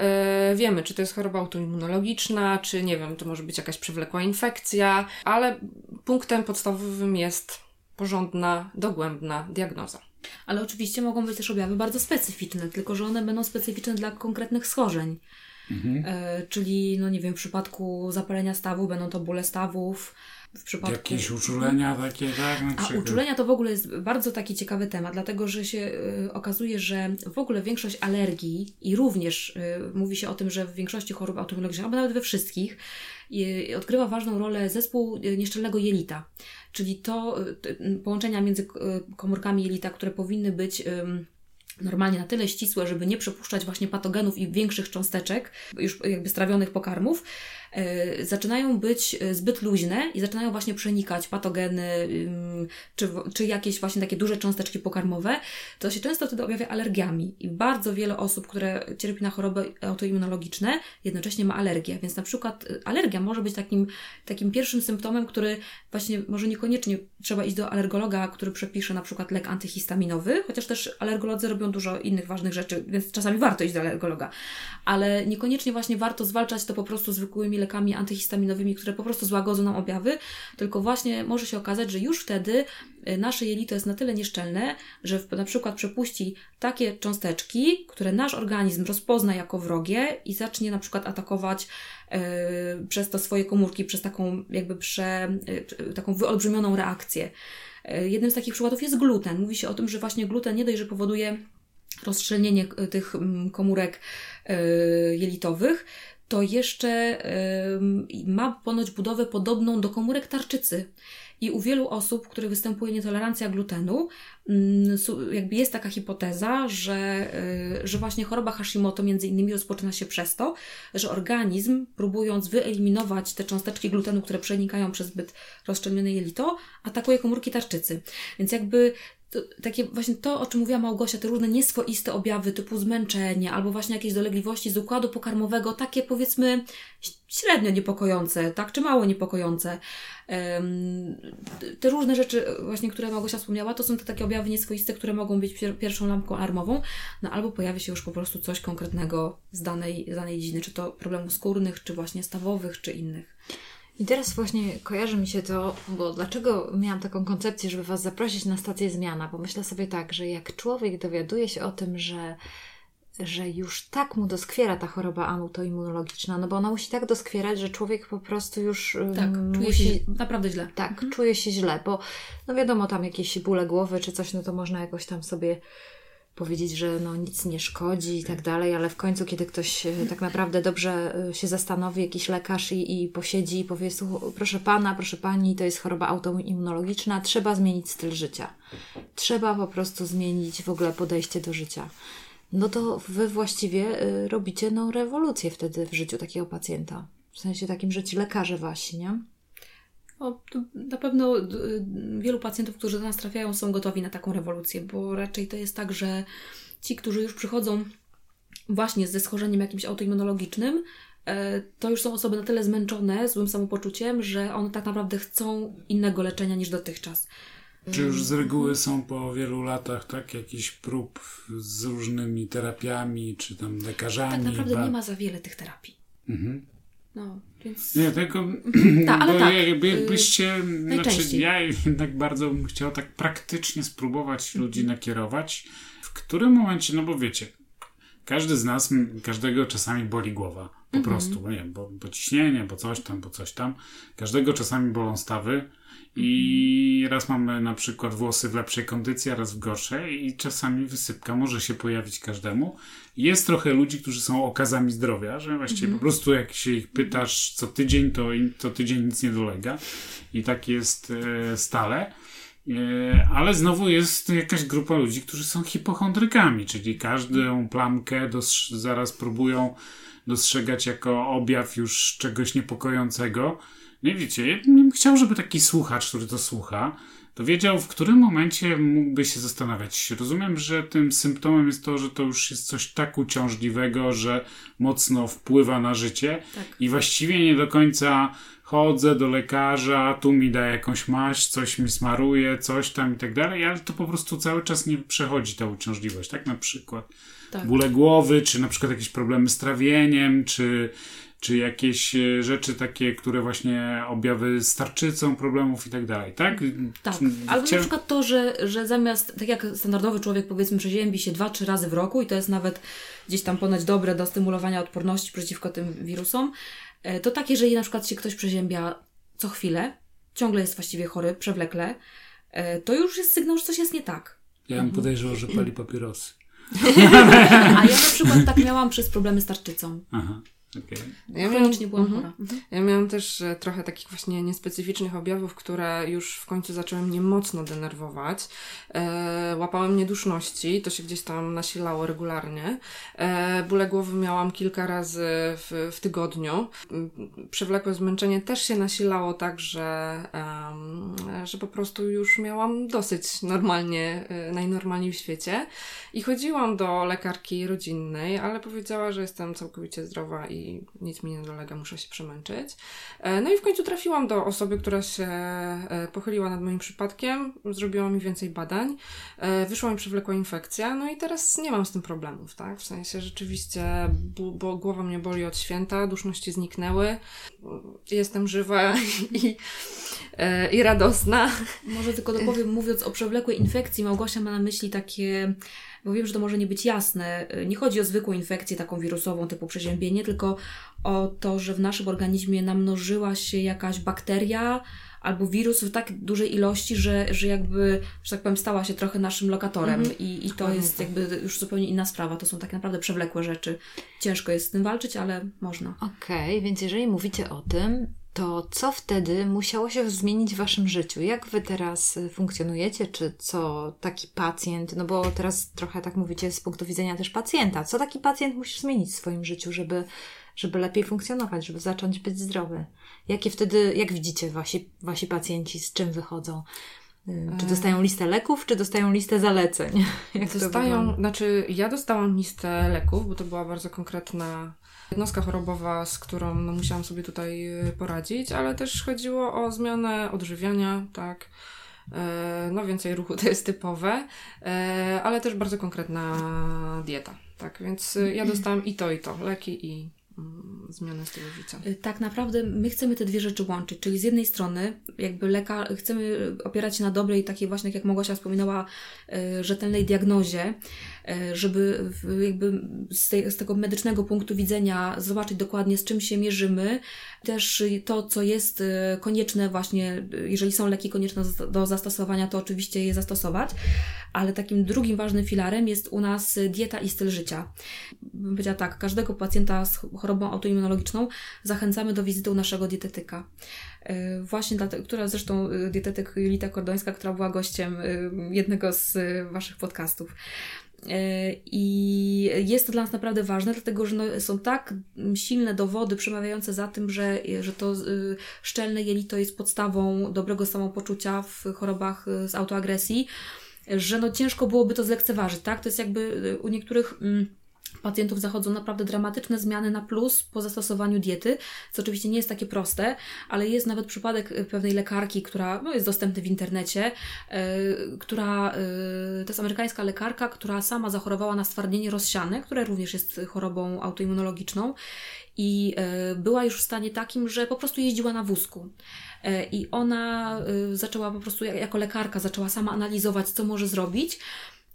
wiemy, czy to jest choroba autoimmunologiczna, czy nie wiem, to może być jakaś przewlekła infekcja, ale punktem podstawowym jest porządna, dogłębna diagnoza. Ale oczywiście mogą być też objawy bardzo specyficzne, tylko że one będą specyficzne dla konkretnych schorzeń. Mhm. E, czyli, no nie wiem, w przypadku zapalenia stawu będą to bóle stawów. W przypadku... Jakieś uczulenia takie, tak? A uczulenia to w ogóle jest bardzo taki ciekawy temat, dlatego że się y, okazuje, że w ogóle większość alergii i również y, mówi się o tym, że w większości chorób autoimmunologicznych, albo nawet we wszystkich, y, odgrywa ważną rolę zespół nieszczelnego jelita. Czyli to połączenia między komórkami jelita, które powinny być normalnie na tyle ścisłe, żeby nie przepuszczać właśnie patogenów i większych cząsteczek, już jakby strawionych pokarmów, zaczynają być e, zbyt luźne i zaczynają właśnie przenikać patogeny, czy, czy jakieś właśnie takie duże cząsteczki pokarmowe, to się często wtedy objawia alergiami. I bardzo wiele osób, które cierpi na choroby autoimmunologiczne, jednocześnie ma alergię. Więc na przykład e, alergia może być takim, takim pierwszym symptomem, który właśnie może niekoniecznie trzeba iść do alergologa, który przepisze na przykład lek antyhistaminowy, chociaż też alergolodzy robią dużo innych ważnych rzeczy, więc czasami warto iść do alergologa. Ale niekoniecznie właśnie warto zwalczać to po prostu zwykłymi lekami antyhistaminowymi, które po prostu złagodzą nam objawy, tylko właśnie może się okazać, że już wtedy y, nasze jelito jest na tyle nieszczelne, że na przykład przepuści takie cząsteczki, które nasz organizm rozpozna jako wrogie i zacznie na przykład atakować yy, przez to swoje komórki, przez taką jakby prze, yy, taką wyolbrzymioną reakcję. Yy, jednym z takich przykładów jest gluten. Mówi się o tym, że właśnie gluten nie dość, że powoduje rozszczelnienie tych mm, komórek jelitowych, to jeszcze ma ponoć budowę podobną do komórek tarczycy. I u wielu osób, u których występuje nietolerancja glutenu, mm, jakby jest taka hipoteza, że, y, że właśnie choroba Hashimoto między innymi rozpoczyna się przez to, że organizm próbując wyeliminować te cząsteczki glutenu, które przenikają przez zbyt rozszczelnione jelito, atakuje komórki tarczycy. Więc jakby takie właśnie to, o czym mówiła Małgosia, te różne nieswoiste objawy typu zmęczenie albo właśnie jakieś dolegliwości z układu pokarmowego, takie powiedzmy średnio niepokojące, tak, czy mało niepokojące. Te różne rzeczy właśnie, które Małgosia wspomniała, to są te takie objawy nieswoiste, które mogą być pier pierwszą lampką alarmową, no albo pojawi się już po prostu coś konkretnego z danej, z danej dziedziny, czy to problemów skórnych, czy właśnie stawowych, czy innych. I teraz właśnie kojarzy mi się to, bo dlaczego miałam taką koncepcję, żeby Was zaprosić na stację zmiana? Bo myślę sobie tak, że jak człowiek dowiaduje się o tym, że, że już tak mu doskwiera ta choroba autoimmunologiczna, no bo ona musi tak doskwierać, że człowiek po prostu już tak, czuje musi... się naprawdę źle. Tak, mhm. czuje się źle, bo no wiadomo, tam jakieś bóle głowy czy coś, no to można jakoś tam sobie powiedzieć, że no nic nie szkodzi i tak dalej, ale w końcu, kiedy ktoś e, tak naprawdę dobrze e, się zastanowi, jakiś lekarz i, i posiedzi i powie, proszę pana, proszę pani, to jest choroba autoimmunologiczna, trzeba zmienić styl życia. Trzeba po prostu zmienić w ogóle podejście do życia. No to wy właściwie y, robicie no, rewolucję wtedy w życiu takiego pacjenta. W sensie takim, że ci lekarze wasi, nie? O, na pewno y, wielu pacjentów, którzy do nas trafiają, są gotowi na taką rewolucję, bo raczej to jest tak, że ci, którzy już przychodzą właśnie ze schorzeniem jakimś autoimmunologicznym, e, to już są osoby na tyle zmęczone złym samopoczuciem, że one tak naprawdę chcą innego leczenia niż dotychczas. Czy już z reguły są po wielu latach tak jakieś prób z różnymi terapiami, czy tam lekarzami? Tak naprawdę ba- nie ma za wiele tych terapii. Mhm. No, więc... Nie, tylko Tak, ale bo tak, y, jakbyście, znaczy najczęściej. ja jednak bardzo bym chciał tak praktycznie spróbować ludzi nakierować, w którym momencie, no bo wiecie, każdy z nas, każdego czasami boli głowa, po prostu, bo nie wiem, bo, bo ciśnienie, bo coś tam, bo coś tam, każdego czasami bolą stawy i raz mamy na przykład włosy w lepszej kondycji, a raz w gorszej i czasami wysypka może się pojawić każdemu. Jest trochę ludzi, którzy są okazami zdrowia, że właściwie po prostu jak się ich pytasz co tydzień, to to tydzień nic nie dolega i tak jest e, stale. E, Ale znowu jest jakaś grupa ludzi, którzy są hipochondrykami, czyli każdą plamkę zaraz próbują dostrzegać jako objaw już czegoś niepokojącego. Nie wiecie, ja bym chciał, żeby taki słuchacz, który to słucha, to wiedział, w którym momencie mógłby się zastanawiać. Rozumiem, że tym symptomem jest to, że to już jest coś tak uciążliwego, że mocno wpływa na życie Tak. i właściwie nie do końca chodzę do lekarza, tu mi da jakąś maść, coś mi smaruje, coś tam i tak dalej, ale to po prostu cały czas nie przechodzi ta uciążliwość, tak? Na przykład Tak. bóle głowy, czy na przykład jakieś problemy z trawieniem, czy, czy jakieś e, rzeczy takie, które właśnie objawy z tarczycą problemów i tak dalej, tak? Tak, albo na chciałem- przykład to, że, że zamiast, tak jak standardowy człowiek powiedzmy przeziębi się dwa, trzy razy w roku i to jest nawet gdzieś tam ponoć dobre do stymulowania odporności przeciwko tym wirusom, e, to tak, jeżeli na przykład się ktoś przeziębia co chwilę, ciągle jest właściwie chory, przewlekle, e, to już jest sygnał, że coś jest nie tak. Ja bym podejrzewał, że pali papierosy. A ja na przykład tak miałam przez problemy z tarczycą. Aha, okej. Ja Chronicznie byłam mhm. chora. Ja miałam też e, trochę takich właśnie niespecyficznych objawów, które już w końcu zaczęły mnie mocno denerwować. E, łapałem nieduszności, to się gdzieś tam nasilało regularnie. E, bóle głowy miałam kilka razy w, w tygodniu. M, Przewlekłe zmęczenie też się nasilało tak, że, em, że po prostu już miałam dosyć normalnie, e, najnormalniej w świecie. I chodziłam do lekarki rodzinnej, ale powiedziała, że jestem całkowicie zdrowa i nic mi nie dolega, muszę się przemęczyć. E, No i w końcu trafiłam do osoby, która się e, pochyliła nad moim przypadkiem, zrobiła mi więcej badań, e, wyszła mi przewlekła infekcja, no i teraz nie mam z tym problemów, tak? W sensie rzeczywiście, bo głowa mnie boli od święta, duszności zniknęły, jestem żywa i, i radosna. Może tylko dopowiem, mówiąc o przewlekłej infekcji, Małgosia ma na myśli takie, bo wiem, że to może nie być jasne, nie chodzi o zwykłą infekcję taką wirusową typu przeziębienie, tylko o to, że w naszym organizmie namnożyła się jakaś bakteria albo wirus w tak dużej ilości, że, że jakby, że tak powiem, stała się trochę naszym lokatorem i, i to jest jakby już zupełnie inna sprawa. To są tak naprawdę przewlekłe rzeczy. Ciężko jest z tym walczyć, ale można. Okej, więc jeżeli mówicie o tym, to co wtedy musiało się zmienić w waszym życiu? Jak wy teraz y, funkcjonujecie? Czy co taki pacjent, no bo teraz trochę tak mówicie z punktu widzenia też pacjenta, co taki pacjent musi zmienić w swoim życiu, żeby, żeby lepiej funkcjonować, żeby zacząć być zdrowy? Jakie wtedy, jak widzicie wasi, wasi pacjenci, z czym wychodzą? Y, Czy dostają listę leków, czy dostają listę zaleceń? Jak Dostają, znaczy ja dostałam listę leków, bo to była bardzo konkretna jednostka chorobowa, z którą no, musiałam sobie tutaj y, poradzić, ale też chodziło o zmianę odżywiania, tak. E, No więcej ruchu to jest typowe, e, ale też bardzo konkretna dieta, tak. Więc y, ja dostałam i to, i to, leki i mm, zmianę stylu życia. Y, Tak naprawdę my chcemy te dwie rzeczy łączyć, czyli z jednej strony jakby leka, chcemy opierać się na dobrej, takiej właśnie, jak Małgosia wspominała, rzetelnej diagnozie, żeby w- jakby z, tej, z tego medycznego punktu widzenia zobaczyć dokładnie z czym się mierzymy. Też to, co jest y, konieczne właśnie, y, jeżeli są leki konieczne do zastosowania, to oczywiście je zastosować, ale takim drugim ważnym filarem jest u nas dieta i styl życia. Bym powiedziała tak, każdego pacjenta z chorobą autoimmunologiczną zachęcamy do wizyty u naszego dietetyka. Właśnie dlatego, która zresztą dietetyk Julita Kordońska, która była gościem jednego z Waszych podcastów. Y, I jest to dla nas naprawdę ważne, dlatego że no, są tak silne dowody przemawiające za tym, że, że to y, szczelne jelito jest podstawą dobrego samopoczucia w chorobach y, z autoagresji, że no ciężko byłoby to zlekceważyć, tak? To jest jakby u niektórych... Mm, pacjentów zachodzą naprawdę dramatyczne zmiany na plus po zastosowaniu diety, co oczywiście nie jest takie proste, ale jest nawet przypadek y, pewnej lekarki, która no, jest dostępny w internecie, yy, która, yy, to jest amerykańska lekarka, która sama zachorowała na stwardnienie rozsiane, które również jest chorobą autoimmunologiczną i yy, była już w stanie takim, że po prostu jeździła na wózku. I ona zaczęła po prostu, jako lekarka, zaczęła sama analizować, co może zrobić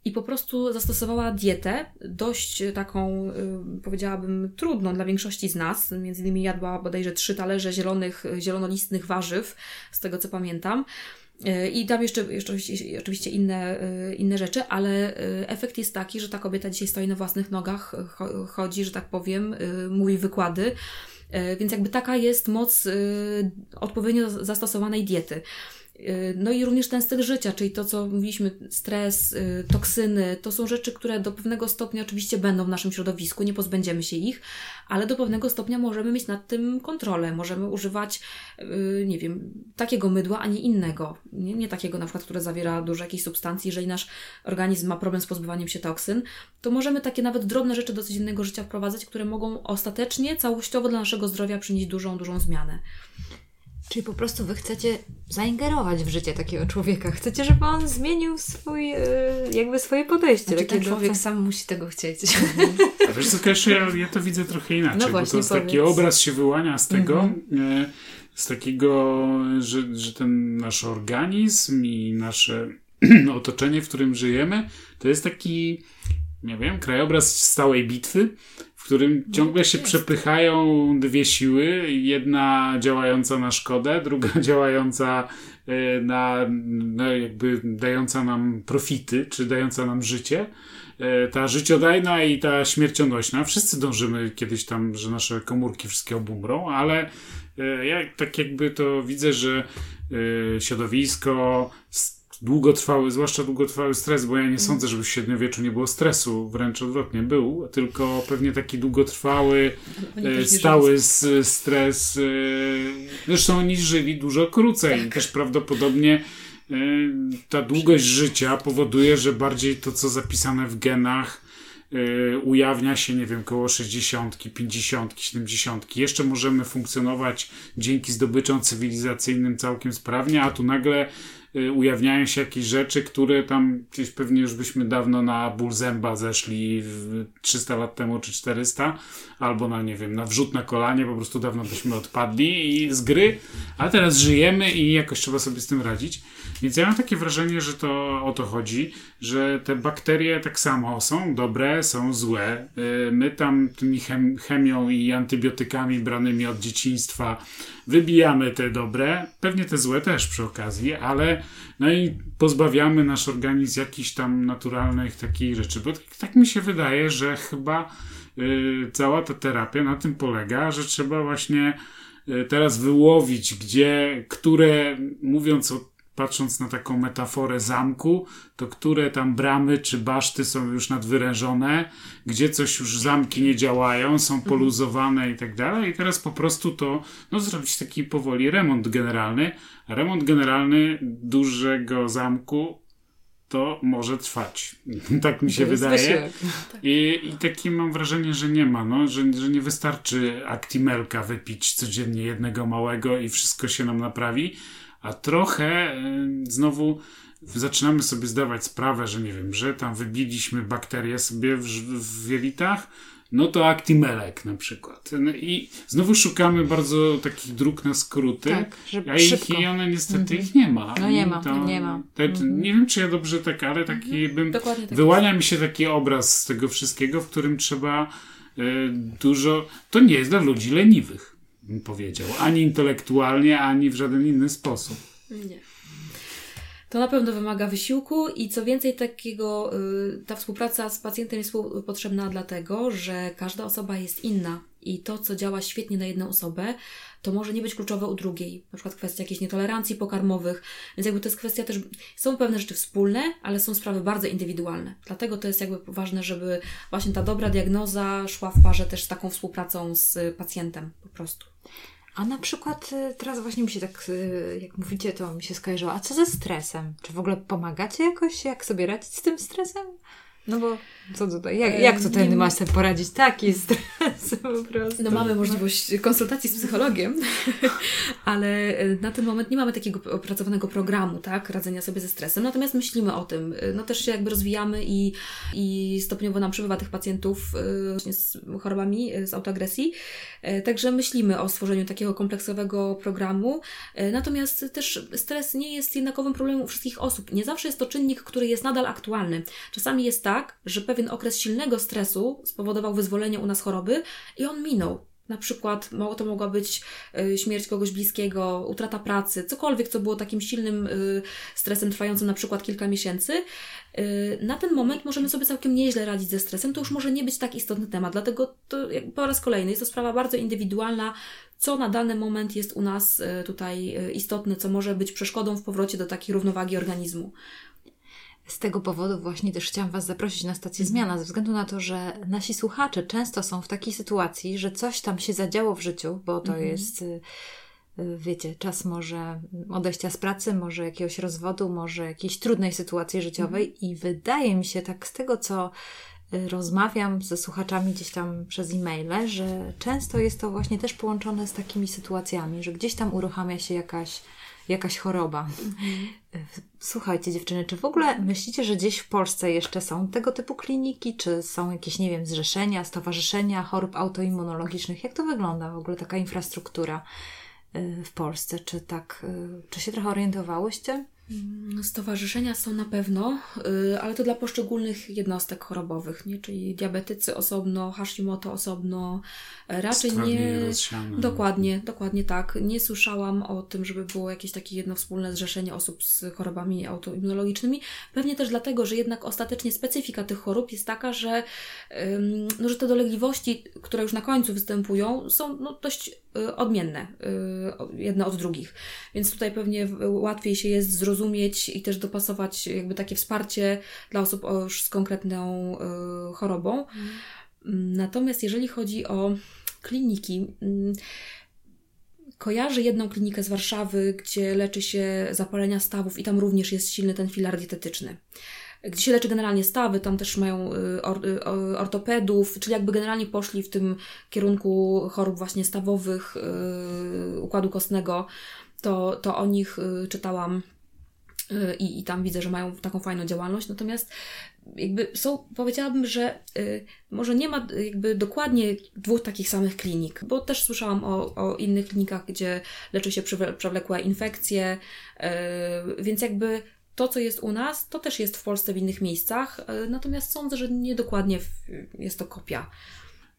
i po prostu zastosowała dietę, dość taką, y, powiedziałabym, trudną dla większości z nas. Między innymi jadła bodajże trzy talerze zielonych, zielonolistnych warzyw, z tego co pamiętam. Y, I tam jeszcze, jeszcze oczywiście inne, y, inne rzeczy, ale efekt jest taki, że ta kobieta dzisiaj stoi na własnych nogach, chodzi, że tak powiem, mówi wykłady. Więc jakby taka jest moc odpowiednio zastosowanej diety. Y, no i również ten styl życia, czyli to, co mówiliśmy, stres, y, toksyny, to są rzeczy, które do pewnego stopnia oczywiście będą w naszym środowisku, nie pozbędziemy się ich, ale do pewnego stopnia możemy mieć nad tym kontrolę. Możemy używać, y, nie wiem, takiego mydła, a nie innego. Nie, nie takiego na przykład, które zawiera dużo jakichś substancji. Jeżeli nasz organizm ma problem z pozbywaniem się toksyn, to możemy takie nawet drobne rzeczy do codziennego życia wprowadzać, które mogą ostatecznie, całościowo dla naszego zdrowia przynieść dużą, dużą zmianę. Czyli po prostu wy chcecie zaingerować w życie takiego człowieka. Chcecie, żeby on zmienił swój, e, jakby swoje podejście. Znaczy, ten człowiek sam musi tego chcieć. A wiesz co, Kasia, ja, ja to widzę trochę inaczej, no właśnie, bo to jest taki obraz się wyłania z tego, mhm. E, z takiego, że, że ten nasz organizm i nasze otoczenie, w którym żyjemy, to jest taki, nie wiem, krajobraz stałej bitwy, którym no, ciągle się przepychają dwie siły. Jedna działająca na szkodę, druga działająca e, na, na jakby dająca nam profity, czy dająca nam życie. E, ta życiodajna i ta śmiercionośna. Wszyscy dążymy kiedyś tam, że nasze komórki wszystkie obumrą, ale e, ja tak jakby to widzę, że środowisko, długotrwały, zwłaszcza długotrwały stres, bo ja nie sądzę, żeby w średniowieczu nie było stresu, wręcz odwrotnie był, tylko pewnie taki długotrwały, e, stały stres. E, zresztą oni żyli dużo krócej. Tak. Też prawdopodobnie e, ta długość życia powoduje, że bardziej to, co zapisane w genach, ujawnia się, nie wiem, koło 60, 50, 70. Jeszcze możemy funkcjonować dzięki zdobyczom cywilizacyjnym całkiem sprawnie, a tu nagle ujawniają się jakieś rzeczy, które tam gdzieś pewnie już byśmy dawno na ból zęba zeszli 300 lat temu czy 400, albo na, nie wiem, na wrzut na kolanie, po prostu dawno byśmy odpadli i z gry, a teraz żyjemy i jakoś trzeba sobie z tym radzić. Więc ja mam takie wrażenie, że to o to chodzi, że te bakterie tak samo są dobre, są złe. Y, my tam tymi chem chemią i antybiotykami branymi od dzieciństwa wybijamy te dobre, pewnie te złe też przy okazji, ale no i pozbawiamy nasz organizm jakichś tam naturalnych takich rzeczy, bo tak, tak mi się wydaje, że chyba y, cała ta terapia na tym polega, że trzeba właśnie y, teraz wyłowić, gdzie, które, mówiąc o patrząc na taką metaforę zamku, to które tam bramy czy baszty są już nadwyrężone, gdzie coś już zamki nie działają, są mhm. poluzowane i tak dalej. I teraz po prostu to no, zrobić taki powoli remont generalny. A remont generalny dużego zamku to może trwać. tak mi się wydaje. I, I takie mam wrażenie, że nie ma, no, że, że nie wystarczy aktimelka wypić codziennie jednego małego i wszystko się nam naprawi a trochę y, znowu zaczynamy sobie zdawać sprawę, że nie wiem, że tam wybiliśmy bakterie sobie w, w jelitach, no to Actimelek na przykład. No I znowu szukamy bardzo takich dróg na skróty, tak, a ich, i one niestety mhm. ich nie ma. No nie ma, to, nie ma. Te, mhm. Nie wiem, czy ja dobrze tak, ale taki mhm. bym... Dokładnie tak wyłania mi się taki obraz z tego wszystkiego, w którym trzeba y, dużo... To nie jest dla ludzi leniwych powiedział. Ani intelektualnie, ani w żaden inny sposób. Nie. To na pewno wymaga wysiłku i co więcej takiego, y, ta współpraca z pacjentem jest potrzebna dlatego, że każda osoba jest inna i to, co działa świetnie na jedną osobę, to może nie być kluczowe u drugiej. Na przykład kwestia jakiejś nietolerancji pokarmowych, więc jakby to jest kwestia też, są pewne rzeczy wspólne, ale są sprawy bardzo indywidualne. Dlatego to jest jakby ważne, żeby właśnie ta dobra diagnoza szła w parze też z taką współpracą z pacjentem po prostu. A na przykład y, teraz właśnie mi się tak, y, jak mówicie, to mi się skojarzyło. A co ze stresem? Czy w ogóle pomagacie jakoś, jak sobie radzić z tym stresem? No bo co tutaj? Jak, jak to ten poradzić? Taki stres po prostu. No mamy możliwość konsultacji z psychologiem, ale e, na ten moment nie mamy takiego opracowanego programu, tak, radzenia sobie ze stresem. Natomiast myślimy o tym. E, no też się jakby rozwijamy i, i stopniowo nam przybywa tych pacjentów e, właśnie z chorobami, z autoagresji. Także myślimy o stworzeniu takiego kompleksowego programu. Natomiast też stres nie jest jednakowym problemem u wszystkich osób. Nie zawsze jest to czynnik, który jest nadal aktualny. Czasami jest tak, że pewien okres silnego stresu spowodował wyzwolenie u nas choroby i on minął. Na przykład to mogła być y, śmierć kogoś bliskiego, utrata pracy, cokolwiek, co było takim silnym y, stresem trwającym na przykład kilka miesięcy. Y, na ten moment możemy sobie całkiem nieźle radzić ze stresem. To już może nie być tak istotny temat, dlatego to po raz kolejny jest to sprawa bardzo indywidualna, co na dany moment jest u nas tutaj istotne, co może być przeszkodą w powrocie do takiej równowagi organizmu. Z tego powodu właśnie też chciałam Was zaprosić na stację mhm. Zmiana, ze względu na to, że nasi słuchacze często są w takiej sytuacji, że coś tam się zadziało w życiu, bo to mhm. jest, y, y, wiecie, czas może odejścia z pracy, może jakiegoś rozwodu, może jakiejś trudnej sytuacji życiowej mhm. i wydaje mi się tak z tego, co y, rozmawiam ze słuchaczami gdzieś tam przez e-maile, że często jest to właśnie też połączone z takimi sytuacjami, że gdzieś tam uruchamia się jakaś jakaś choroba. Mhm. Słuchajcie, dziewczyny, czy w ogóle myślicie, że gdzieś w Polsce jeszcze są tego typu kliniki, czy są jakieś, nie wiem, zrzeszenia, stowarzyszenia chorób autoimmunologicznych? Jak to wygląda w ogóle taka infrastruktura y, w Polsce? Czy tak, y, czy się trochę orientowałyście? Mm, stowarzyszenia są na pewno, y, ale to dla poszczególnych jednostek chorobowych, nie? czyli diabetycy osobno, Hashimoto osobno, raczej nie. Dokładnie, dokładnie tak. Nie słyszałam o tym, żeby było jakieś takie jedno wspólne zrzeszenie osób z chorobami autoimmunologicznymi. Pewnie też dlatego, że jednak ostatecznie specyfika tych chorób jest taka, że, no, że te dolegliwości, które już na końcu występują, są no, dość y, odmienne y, jedne od drugich. Więc tutaj pewnie łatwiej się jest zrozumieć i też dopasować jakby takie wsparcie dla osób już z konkretną y, chorobą. Mm. Natomiast jeżeli chodzi o kliniki. Mm, kojarzę jedną klinikę z Warszawy, gdzie leczy się zapalenia stawów i tam również jest silny ten filar dietetyczny. Gdzie się leczy generalnie stawy, tam też mają y, or, y, ortopedów, czyli jakby generalnie poszli w tym kierunku chorób właśnie stawowych, yy, układu kostnego. To, to o nich czytałam i, i tam widzę, że mają taką fajną działalność. Natomiast jakby są, powiedziałabym, że y, może nie ma jakby dokładnie dwóch takich samych klinik, bo też słyszałam o, o innych klinikach, gdzie leczy się przewlekłe infekcje, y, więc jakby to, co jest u nas, to też jest w Polsce w innych miejscach, y, natomiast sądzę, że nie dokładnie jest to kopia.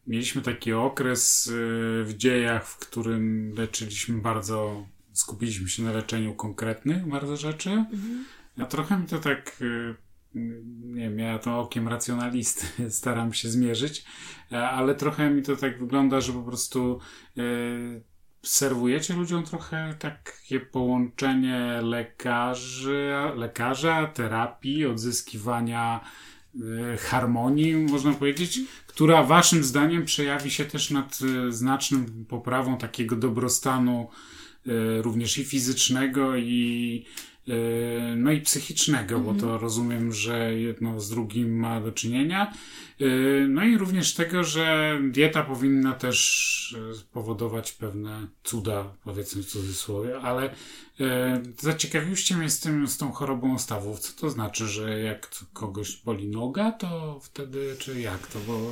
Mieliśmy taki okres y, w dziejach, w którym leczyliśmy bardzo, skupiliśmy się na leczeniu konkretnych bardzo rzeczy. Mhm. A trochę mi to tak y, nie wiem, ja to okiem racjonalisty staram się zmierzyć, e, ale trochę mi to tak wygląda, że po prostu e, serwujecie ludziom trochę takie połączenie lekarzy, lekarza, terapii, odzyskiwania e, harmonii, można powiedzieć, która waszym zdaniem przejawi się też nad znacznym poprawą takiego dobrostanu również i fizycznego i E, no i psychicznego, bo to mhm. rozumiem, że jedno z drugim ma do czynienia. E, no i również tego, że dieta powinna też e, powodować pewne cuda, powiedzmy w cudzysłowie, ale zaciekawiłyście mnie z, tym, z tą chorobą stawów. Co to znaczy, że jak kogoś boli noga, to wtedy, czy jak to, bo...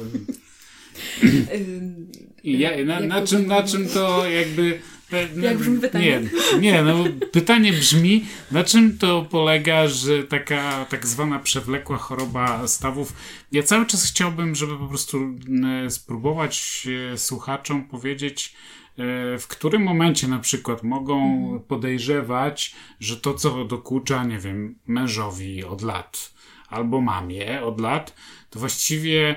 I ja, na, na, czym, na czym to jakby Jak brzmi pytanie? Nie, nie, no pytanie brzmi, na czym to polega, że taka tak zwana przewlekła choroba stawów. Ja cały czas chciałbym, żeby po prostu e, spróbować e, słuchaczom powiedzieć, e, w którym momencie na przykład mogą podejrzewać, że to, co dokucza, nie wiem, mężowi od lat albo mamie od lat, to właściwie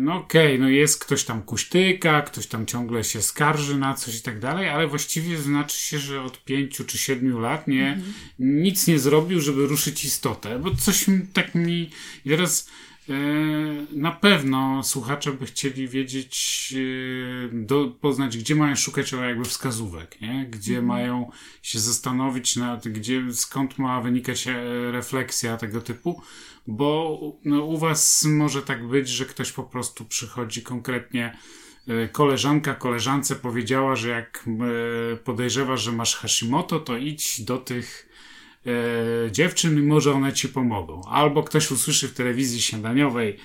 no okej, okay, no jest ktoś tam kuśtyka, ktoś tam ciągle się skarży na coś i tak dalej, ale właściwie znaczy się, że od pięciu czy siedmiu lat nie, mhm. nic nie zrobił, żeby ruszyć istotę, bo coś tak mi... I teraz yy, na pewno słuchacze by chcieli wiedzieć, yy, do, poznać, gdzie mają szukać jakby wskazówek, nie? gdzie mhm. mają się zastanowić nad, gdzie, skąd ma wynikać e, refleksja tego typu, bo no, u was może tak być, że ktoś po prostu przychodzi konkretnie e, koleżanka koleżance powiedziała, że jak e, podejrzewasz, że masz Hashimoto, to idź do tych e, dziewczyn i może one ci pomogą. Albo ktoś usłyszy w telewizji śniadaniowej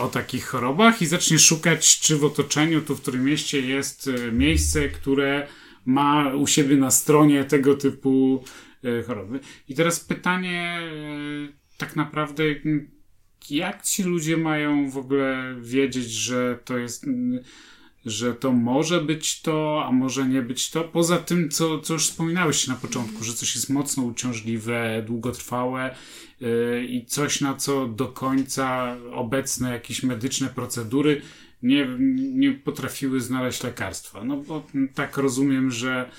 o takich chorobach i zacznie szukać, czy w otoczeniu, tu w którym mieście jest miejsce, które ma u siebie na stronie tego typu choroby. I teraz pytanie tak naprawdę mm, jak ci ludzie mają w ogóle wiedzieć, że to jest, mm, że to może być to, a może nie być to? Poza tym, co, co już wspominałeś na początku, że coś jest mocno uciążliwe, długotrwałe yy, i coś, na co do końca obecne jakieś medyczne procedury nie, nie potrafiły znaleźć lekarstwa. No bo tak rozumiem, że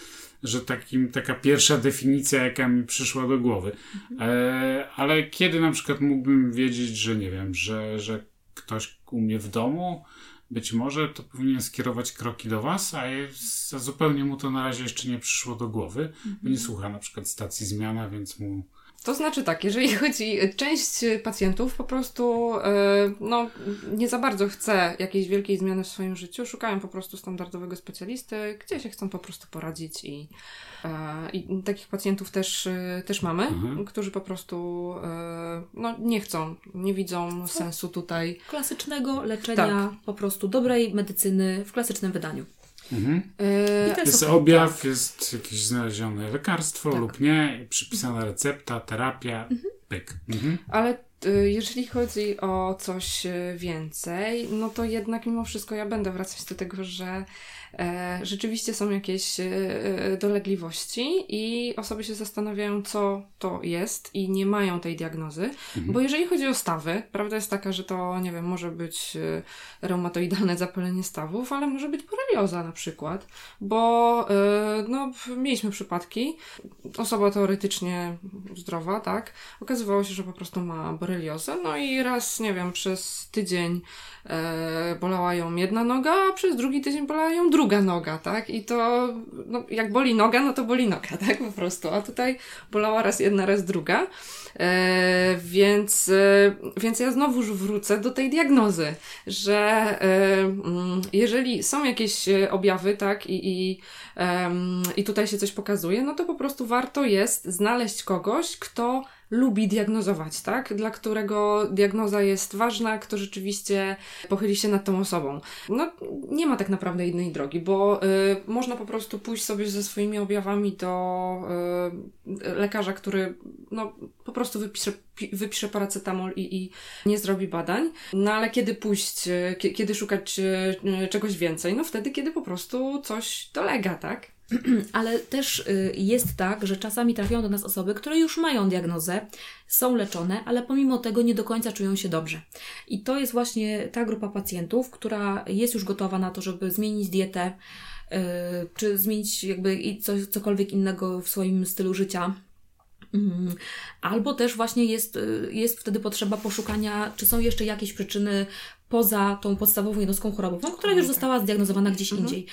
że takim, taka pierwsza definicja, jaka mi przyszła do głowy. E, ale kiedy na przykład mógłbym wiedzieć, że nie wiem, że, że ktoś u mnie w domu być może to powinien skierować kroki do Was, a, jest, a zupełnie mu to na razie jeszcze nie przyszło do głowy, bo nie słucha na przykład stacji zmiana, więc mu to znaczy tak, jeżeli chodzi, część pacjentów po prostu e, no, nie za bardzo chce jakiejś wielkiej zmiany w swoim życiu, szukają po prostu standardowego specjalisty, gdzie się chcą po prostu poradzić i, e, i takich pacjentów też, e, też mamy, mhm. którzy po prostu no, nie chcą, nie widzą sensu tutaj. Klasycznego leczenia, tak. po prostu dobrej medycyny w klasycznym wydaniu. Mhm. Yy, jest objaw, tak. jest jakieś znalezione lekarstwo tak. lub nie, przypisana recepta, terapia, mhm. pyk. Mhm. Ale y, jeżeli chodzi o coś y, więcej, no to jednak mimo wszystko ja będę wracać do tego, że rzeczywiście są jakieś e, e, dolegliwości i osoby się zastanawiają, co to jest i nie mają tej diagnozy. Mhm. Bo jeżeli chodzi o stawy, prawda jest taka, że to, nie wiem, może być e, reumatoidalne zapalenie stawów, ale może być borelioza na przykład, bo e, no, mieliśmy przypadki, osoba teoretycznie zdrowa, tak, okazywało się, że po prostu ma boreliozę, no i raz, nie wiem, przez tydzień e, bolała ją jedna noga, a przez drugi tydzień bolała ją druga noga, tak? I to, no, jak boli noga, no to boli noga, tak? Po prostu. A tutaj bolała raz jedna, raz druga. E, więc, e, więc ja znowu wrócę do tej diagnozy, że e, mm, jeżeli są jakieś e, objawy, tak, i, i, i tutaj się coś pokazuje, no to po prostu warto jest znaleźć kogoś, kto lubi diagnozować, tak? Dla którego diagnoza jest ważna, kto rzeczywiście pochyli się nad tą osobą. No, nie ma tak naprawdę innej drogi, bo y, można po prostu pójść sobie ze swoimi objawami do y, lekarza, który no, po prostu wypisze, wypisze paracetamol i, i nie zrobi badań. No ale kiedy pójść, y, kiedy szukać y, czegoś więcej? No wtedy, kiedy po prostu coś dolega, tak? Ale też y, jest tak, że czasami trafiają do nas osoby, które już mają diagnozę, są leczone, ale pomimo tego nie do końca czują się dobrze. I to jest właśnie ta grupa pacjentów, która jest już gotowa na to, żeby zmienić dietę, y, czy zmienić jakby coś, cokolwiek innego w swoim stylu życia. Mm. Albo też właśnie jest, y, jest wtedy potrzeba poszukania, czy są jeszcze jakieś przyczyny poza tą podstawową jednostką chorobową, która już została zdiagnozowana gdzieś mhm. indziej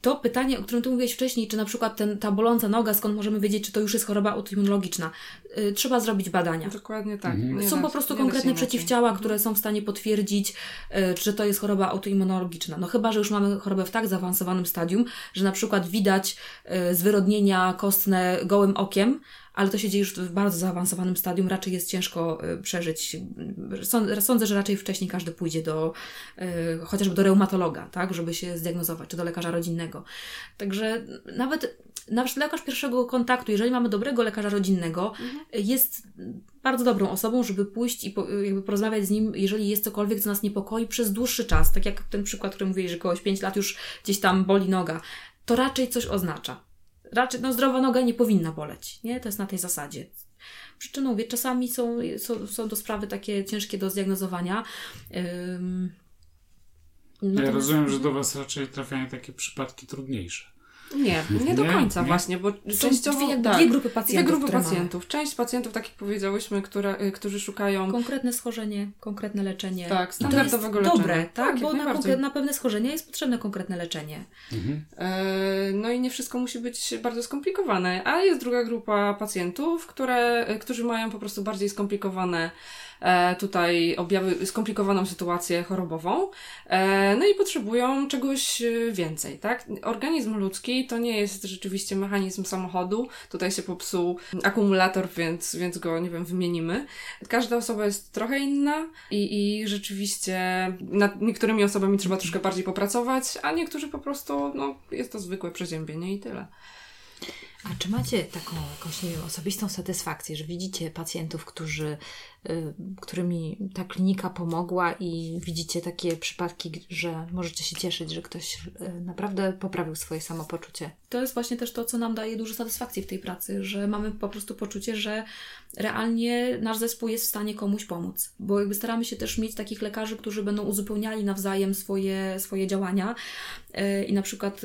to pytanie, o którym Ty mówiłeś wcześniej, czy na przykład ten, ta boląca noga, skąd możemy wiedzieć, czy to już jest choroba autoimmunologiczna, yy, trzeba zrobić badania. Dokładnie tak. Mhm. Są po prostu konkretne przeciwciała, które są w stanie potwierdzić, yy, że to jest choroba autoimmunologiczna. No chyba, że już mamy chorobę w tak zaawansowanym stadium, że na przykład widać yy, zwyrodnienia kostne gołym okiem, ale to się dzieje już w bardzo zaawansowanym stadium, raczej jest ciężko y, przeżyć. Sąd- Sądzę, że raczej wcześniej każdy pójdzie do y, chociażby do reumatologa, tak, żeby się zdiagnozować, czy do lekarza rodzinnego. Także nawet nasz lekarz pierwszego kontaktu, jeżeli mamy dobrego lekarza rodzinnego, jest bardzo dobrą osobą, żeby pójść i po, jakby porozmawiać z nim, jeżeli jest cokolwiek, co nas niepokoi przez dłuższy czas. Tak jak ten przykład, który mówili, że kogoś 5 lat już gdzieś tam boli noga. To raczej coś oznacza. Raczej, no zdrowa noga nie powinna boleć, nie? To jest na tej zasadzie. Przyczyną, wie, czasami są, są, są to sprawy takie ciężkie do zdiagnozowania. Ym, Ja natomiast- rozumiem, że do Was raczej trafiają takie przypadki trudniejsze. Nie, nie do końca Nie? właśnie, bo Są częściowo dwie, tak, dwie grupy pacjentów. dwie grupy pacjentów. Część pacjentów, tak jak powiedziałyśmy, które, y, którzy szukają Konkretne schorzenie, konkretne leczenie. Tak, standardowego leczenia. dobre, Tak, tak? bo na, konkre- na pewne schorzenia jest potrzebne konkretne leczenie. E, No i nie wszystko musi być bardzo skomplikowane, a jest druga grupa pacjentów, które, e, którzy mają po prostu bardziej skomplikowane tutaj objawy, skomplikowaną sytuację chorobową, e, no i potrzebują czegoś e, więcej, tak? Organizm ludzki to nie jest rzeczywiście mechanizm samochodu, tutaj się popsuł akumulator, więc, więc go, nie wiem, wymienimy. Każda osoba jest trochę inna i, i rzeczywiście nad niektórymi osobami trzeba troszkę bardziej popracować, a niektórzy po prostu, no, jest to zwykłe przeziębienie i tyle. A czy macie taką jakąś, nie wiem, osobistą satysfakcję, że widzicie pacjentów, którzy, y, którymi ta klinika pomogła i widzicie takie przypadki, że możecie się cieszyć, że ktoś y, naprawdę poprawił swoje samopoczucie? To jest właśnie też to, co nam daje dużo satysfakcji w tej pracy, że mamy po prostu poczucie, że realnie nasz zespół jest w stanie komuś pomóc. Bo jakby staramy się też mieć takich lekarzy, którzy będą uzupełniali nawzajem swoje, swoje działania. Yy, I na przykład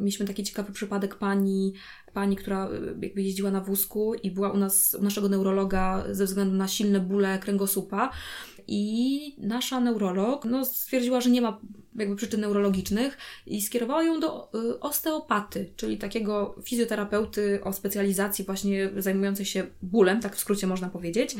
mieliśmy taki ciekawy przypadek pani, pani, która yy, jakby jeździła na wózku i była u nas, u naszego neurologa ze względu na silne bóle kręgosłupa. I nasza neurolog no, stwierdziła, że nie ma jakby przyczyn neurologicznych i skierowała ją do y, osteopaty, czyli takiego fizjoterapeuty o specjalizacji właśnie zajmującej się bólem, tak w skrócie można powiedzieć.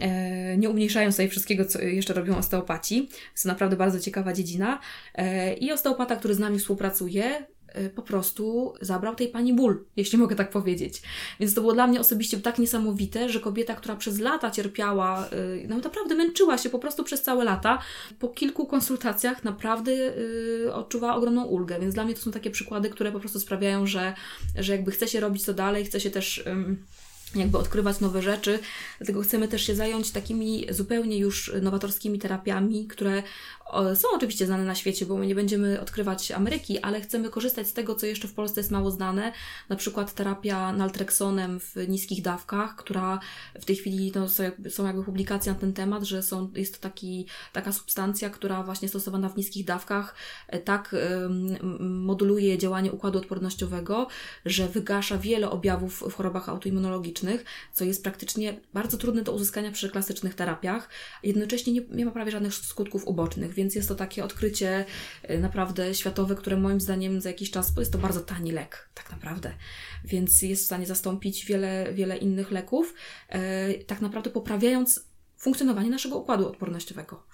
E, nie umniejszając tutaj wszystkiego, co jeszcze robią osteopaci. Jest to naprawdę bardzo ciekawa dziedzina. E, I osteopata, który z nami współpracuje, e, po prostu zabrał tej pani ból, jeśli mogę tak powiedzieć. Więc to było dla mnie osobiście tak niesamowite, że kobieta, która przez lata cierpiała, y, no naprawdę męczyła się po prostu przez całe lata, po kilku konsultacjach naprawdę y, odczuwała ogromną ulgę. Więc dla mnie to są takie przykłady, które po prostu sprawiają, że, że jakby chce się robić to dalej, chce się też. jakby odkrywać nowe rzeczy, dlatego chcemy też się zająć takimi zupełnie już nowatorskimi terapiami, które są oczywiście znane na świecie, bo my nie będziemy odkrywać Ameryki, ale chcemy korzystać z tego, co jeszcze w Polsce jest mało znane, na przykład terapia naltreksonem w niskich dawkach, która w tej chwili no, są, jakby, publikacje na ten temat, że są, jest to taki, taka substancja, która właśnie stosowana w niskich dawkach e, tak moduluje działanie układu odpornościowego, że wygasza wiele objawów w chorobach autoimmunologicznych, co jest praktycznie bardzo trudne do uzyskania przy klasycznych terapiach. Jednocześnie nie, nie ma prawie żadnych skutków ubocznych, więc jest to takie odkrycie y, naprawdę światowe, które moim zdaniem za jakiś czas, jest to bardzo tani lek, tak naprawdę, więc jest w stanie zastąpić wiele, wiele innych leków, y, tak naprawdę poprawiając funkcjonowanie naszego układu odpornościowego.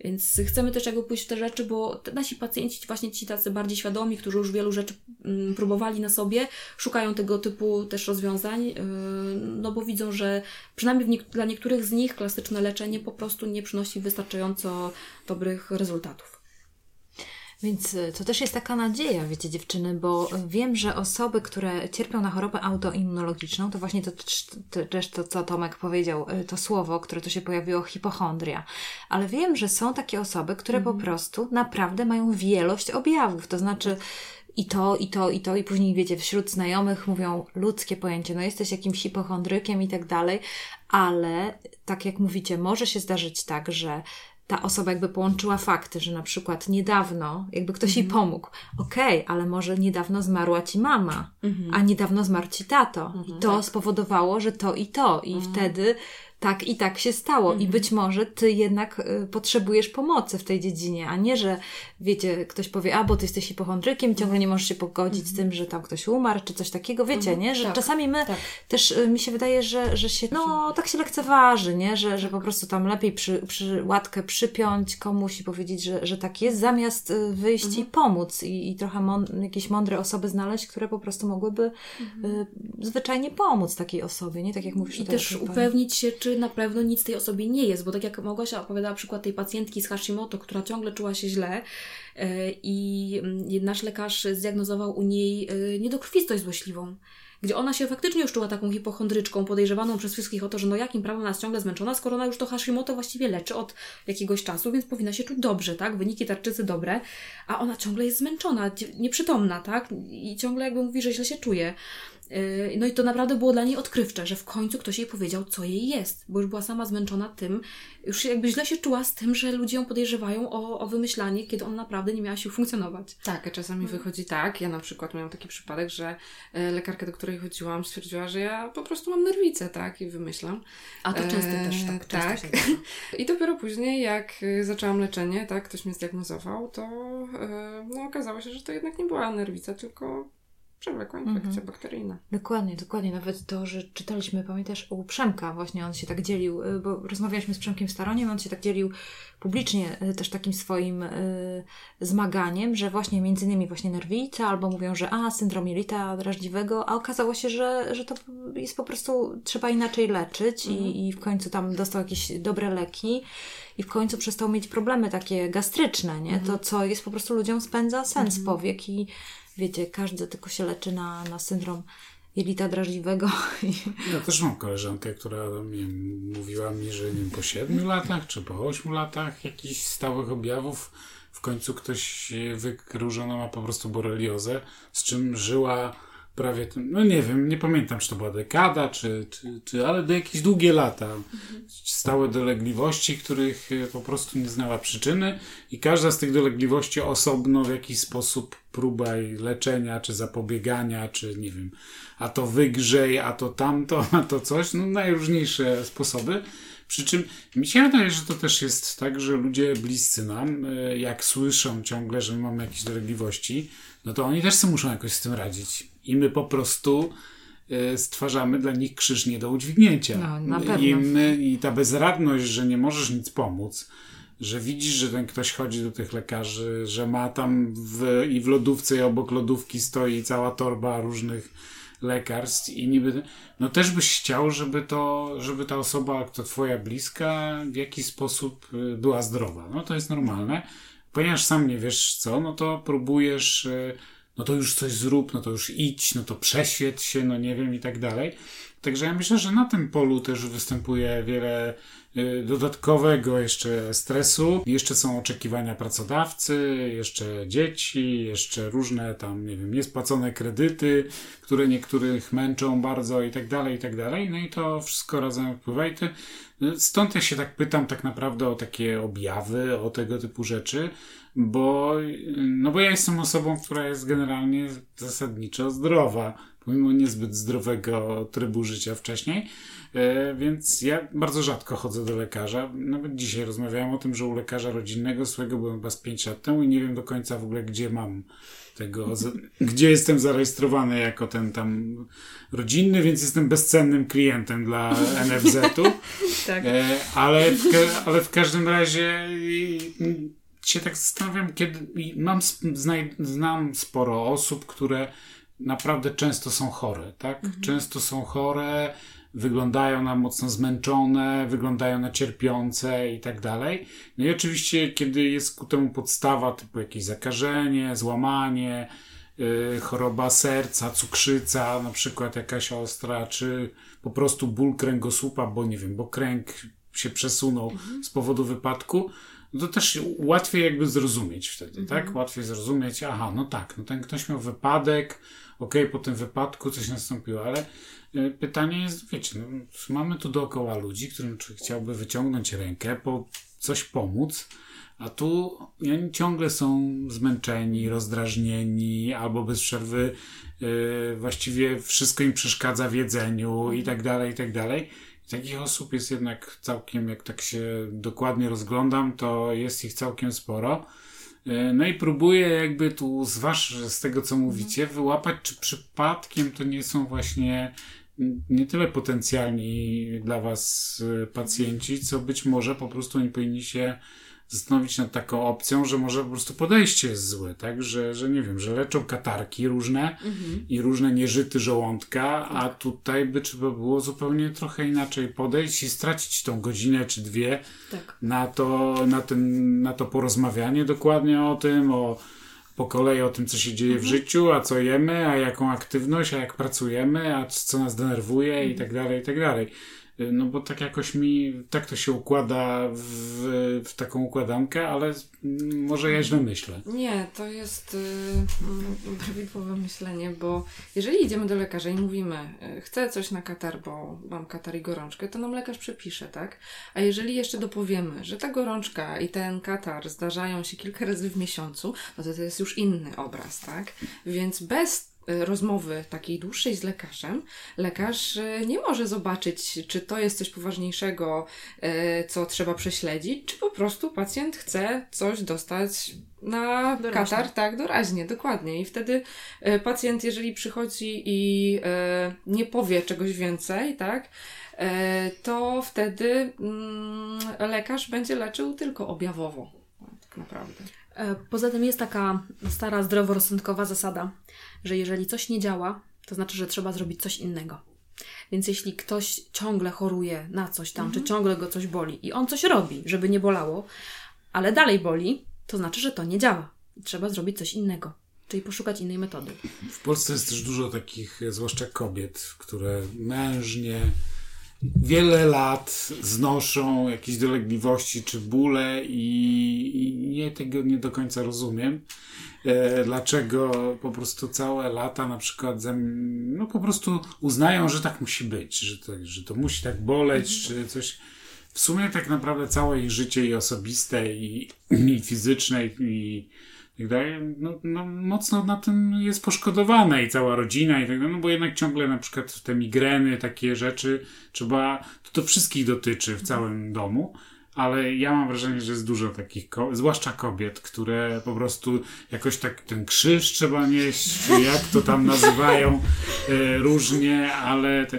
Więc chcemy też jakby pójść w te rzeczy, bo nasi pacjenci, właśnie ci tacy bardziej świadomi, którzy już wielu rzeczy mm, próbowali na sobie, szukają tego typu też rozwiązań, yy, no bo widzą, że przynajmniej dla niektórych z nich klasyczne leczenie po prostu nie przynosi wystarczająco dobrych rezultatów. Więc y, to też jest taka nadzieja, wiecie, dziewczyny, bo wiem, że osoby, które cierpią na chorobę autoimmunologiczną, to właśnie to też- to, co Tomek powiedział, y, to słowo, które tu się pojawiło, hipochondria. Ale wiem, że są takie osoby, które po prostu naprawdę mają wielość objawów, to znaczy i to, i to, i to, i później wiecie, wśród znajomych mówią ludzkie pojęcie, no jesteś jakimś hipochondrykiem i tak dalej, ale tak jak mówicie, może się zdarzyć tak, że ta osoba jakby połączyła fakty, że na przykład niedawno jakby ktoś jej pomógł. Okej, ale może niedawno zmarła ci mama, a niedawno zmarł ci tato. I to spowodowało, że to i to. I wtedy tak i tak się stało. I Mhm. być może ty jednak y, potrzebujesz pomocy w tej dziedzinie, a nie, że wiecie, ktoś powie, a bo ty jesteś hipochondrykiem, ciągle nie możesz się pogodzić z tym, że tam ktoś umarł, czy coś takiego, wiecie, nie? Że tak, czasami my tak. też y, mi się wydaje, że, że się, no tak się lekceważy, nie? Że, że po prostu tam lepiej przy, przy łatkę przypiąć komuś i powiedzieć, że, że tak jest, zamiast y, wyjść i pomóc i, i trochę mąd- jakieś mądre osoby znaleźć, które po prostu mogłyby y, zwyczajnie pomóc takiej osobie, nie? Tak jak mówisz I też upewnić się, czy na pewno nic tej osobie nie jest, bo tak jak Małgosia opowiadała przykład tej pacjentki z Hashimoto, która ciągle czuła się źle e, i mm, nasz lekarz zdiagnozował u niej e, niedokrwistość złośliwą. Gdzie ona się faktycznie już czuła taką hipochondryczką, podejrzewaną przez wszystkich o to, że no jakim prawem jest ciągle zmęczona, skoro ona już to Hashimoto właściwie leczy od jakiegoś czasu, więc powinna się czuć dobrze, tak? Wyniki tarczycy dobre, a ona ciągle jest zmęczona, nieprzytomna, tak? I ciągle jakby mówi, że źle się czuje. Yy, No i to naprawdę było dla niej odkrywcze, że w końcu ktoś jej powiedział, co jej jest, bo już była sama zmęczona tym, już jakby źle się czuła z tym, że ludzie ją podejrzewają o, o wymyślanie, kiedy ona naprawdę nie miała sił funkcjonować. Tak, a czasami wychodzi tak. Ja na przykład miałam taki przypadek, że e, lekarka, do której chodziłam, stwierdziła, że ja po prostu mam nerwicę, tak? I wymyślam. A to często Eee, też tak, tak. I dopiero później, jak y, zaczęłam leczenie, tak, ktoś mnie zdiagnozował, to e, no, okazało się, że to jednak nie była nerwica, tylko przewlekła infekcja Mhm. bakteryjna. Dokładnie, dokładnie. Nawet to, że czytaliśmy, pamiętasz, u Przemka właśnie on się tak dzielił, y, bo rozmawialiśmy z Przemkiem Staroniem, on się tak dzielił publicznie y, też takim swoim y, zmaganiem, że właśnie między innymi właśnie nerwica, albo mówią, że a, syndrom jelita drażliwego, a okazało się, że, że to jest po prostu, trzeba inaczej leczyć i, i w końcu tam dostał jakieś dobre leki i w końcu przestał mieć problemy takie gastryczne, nie? To, co jest po prostu ludziom spędza sens powiek i wiecie, każdy tylko się leczy na, na syndrom jelita drażliwego. Ja też mam koleżankę, która nie wiem, mówiła mi, że nie wiem, po 7 latach czy po 8 latach jakichś stałych objawów w końcu ktoś ona ma po prostu boreliozę, z czym żyła prawie, tym- no nie wiem, nie pamiętam, czy to była dekada, czy, czy, czy ale do jakieś długie lata. Stałe dolegliwości, których e, po prostu nie znała przyczyny i każda z tych dolegliwości osobno w jakiś sposób próba leczenia, czy zapobiegania, czy nie wiem, a to wygrzej, a to tamto, a to coś, no najróżniejsze sposoby. Przy czym mi się wydaje, że to też jest tak, że ludzie bliscy nam, e, jak słyszą ciągle, że mamy jakieś dolegliwości, no to oni też sobie muszą jakoś z tym radzić. I my po prostu e, stwarzamy dla nich krzyż nie do udźwignięcia. No. I, my, I ta bezradność, że nie możesz nic pomóc, że widzisz, że ten ktoś chodzi do tych lekarzy, że ma tam w, i w lodówce i obok lodówki stoi cała torba różnych lekarstw i niby, no też byś chciał, żeby to, żeby ta osoba, to twoja bliska w jakiś sposób y, była zdrowa. No to jest normalne. Ponieważ sam nie wiesz co, no to próbujesz, y, no to już coś zrób, no to już idź, no to prześwieć się, no nie wiem i tak dalej. Także ja myślę, że na tym polu też występuje wiele y, dodatkowego jeszcze stresu. Jeszcze są oczekiwania pracodawcy, jeszcze dzieci, jeszcze różne tam, nie wiem, niespłacone kredyty, które niektórych męczą bardzo i tak dalej, i tak dalej. No i to wszystko razem wpływa i ty, stąd ja się tak pytam tak naprawdę o takie objawy, o tego typu rzeczy, bo, no bo ja jestem osobą, która jest generalnie zasadniczo zdrowa, pomimo niezbyt zdrowego trybu życia wcześniej, e, więc ja bardzo rzadko chodzę do lekarza. Nawet dzisiaj rozmawiałem o tym, że u lekarza rodzinnego swojego byłem chyba z 5 lat temu i nie wiem do końca w ogóle, gdzie mam tego, gdzie jestem zarejestrowany jako ten tam rodzinny, więc jestem bezcennym klientem dla NFZ-u. Tak. E, ale, w, ale w każdym razie się tak zastanawiam, kiedy mam, znaj, znam sporo osób, które naprawdę często są chore, tak? Często są chore, wyglądają na mocno zmęczone, wyglądają na cierpiące i tak dalej. No i oczywiście, kiedy jest ku temu podstawa, typu jakieś zakażenie, złamanie, y, choroba serca, cukrzyca, na przykład jakaś ostra, czy po prostu ból kręgosłupa, bo nie wiem, bo kręg się przesunął z powodu wypadku, no to też łatwiej jakby zrozumieć wtedy, tak? Łatwiej zrozumieć, aha, no tak, no ten ktoś miał wypadek, okej, po tym wypadku coś nastąpiło, ale y, pytanie jest, wiecie, no, mamy tu dookoła ludzi, którym chciałby wyciągnąć rękę, po coś pomóc, a tu oni ciągle są zmęczeni, rozdrażnieni, albo bez przerwy y, właściwie wszystko im przeszkadza w jedzeniu i tak dalej, i tak dalej. Takich osób jest jednak całkiem, jak tak się dokładnie rozglądam, to jest ich całkiem sporo. E, no i próbuję jakby tu z wasz, z tego co mówicie, wyłapać, czy przypadkiem to nie są właśnie nie tyle potencjalni dla was e, pacjenci, co być może po prostu oni powinni się zastanowić nad taką opcją, że może po prostu podejście jest złe, tak? Że, że nie wiem, że leczą katarki różne Mhm. i różne nieżyty żołądka, a tutaj by trzeba było zupełnie trochę inaczej podejść i stracić tą godzinę czy dwie Tak. na to, na ten, na to porozmawianie dokładnie o tym, o po kolei o tym, co się dzieje w życiu, a co jemy, a jaką aktywność, a jak pracujemy, a co nas denerwuje i tak dalej, i tak dalej. Y, No bo tak jakoś mi, tak to się układa w, w taką układankę, ale mm, może ja źle myślę. Nie, to jest y, mm, prawidłowe myślenie, bo jeżeli idziemy do lekarza i mówimy, y, chcę coś na katar, bo mam katar i gorączkę, to nam lekarz przepisze, tak? A jeżeli jeszcze dopowiemy, że ta gorączka i ten katar zdarzają się kilka razy w miesiącu, no to to jest już inny obraz, tak? Więc bez rozmowy takiej dłuższej z lekarzem, lekarz y, nie może zobaczyć, czy to jest coś poważniejszego, y, co trzeba prześledzić, czy po prostu pacjent chce coś dostać na Doraźnie. katar, tak, doraźnie, dokładnie. I wtedy pacjent, jeżeli przychodzi i nie powie czegoś więcej, tak, to wtedy mm, lekarz będzie leczył tylko objawowo, tak naprawdę. E, Poza tym jest taka stara, zdroworozsądkowa zasada, że jeżeli coś nie działa, to znaczy, że trzeba zrobić coś innego. Więc jeśli ktoś ciągle choruje na coś tam, czy ciągle go coś boli i on coś robi, żeby nie bolało, ale dalej boli, to znaczy, że to nie działa. I Trzeba zrobić coś innego, czyli poszukać innej metody. W Polsce jest też dużo takich, e, zwłaszcza kobiet, które mężnie wiele lat znoszą jakieś dolegliwości czy bóle i, i nie tego nie do końca rozumiem. E, dlaczego po prostu całe lata na przykład no po prostu uznają, że tak musi być, że to, że to musi tak boleć, czy coś. W sumie tak naprawdę całe ich życie i osobiste, i, i fizyczne, i tak dalej, no, no mocno na tym jest poszkodowane i cała rodzina i tak dalej, no bo jednak ciągle na przykład te migreny, takie rzeczy trzeba, to, to wszystkich dotyczy w całym domu, ale ja mam wrażenie, że jest dużo takich, ko- zwłaszcza kobiet, które po prostu jakoś tak ten krzyż trzeba nieść, czy jak to tam nazywają e, różnie, ale te,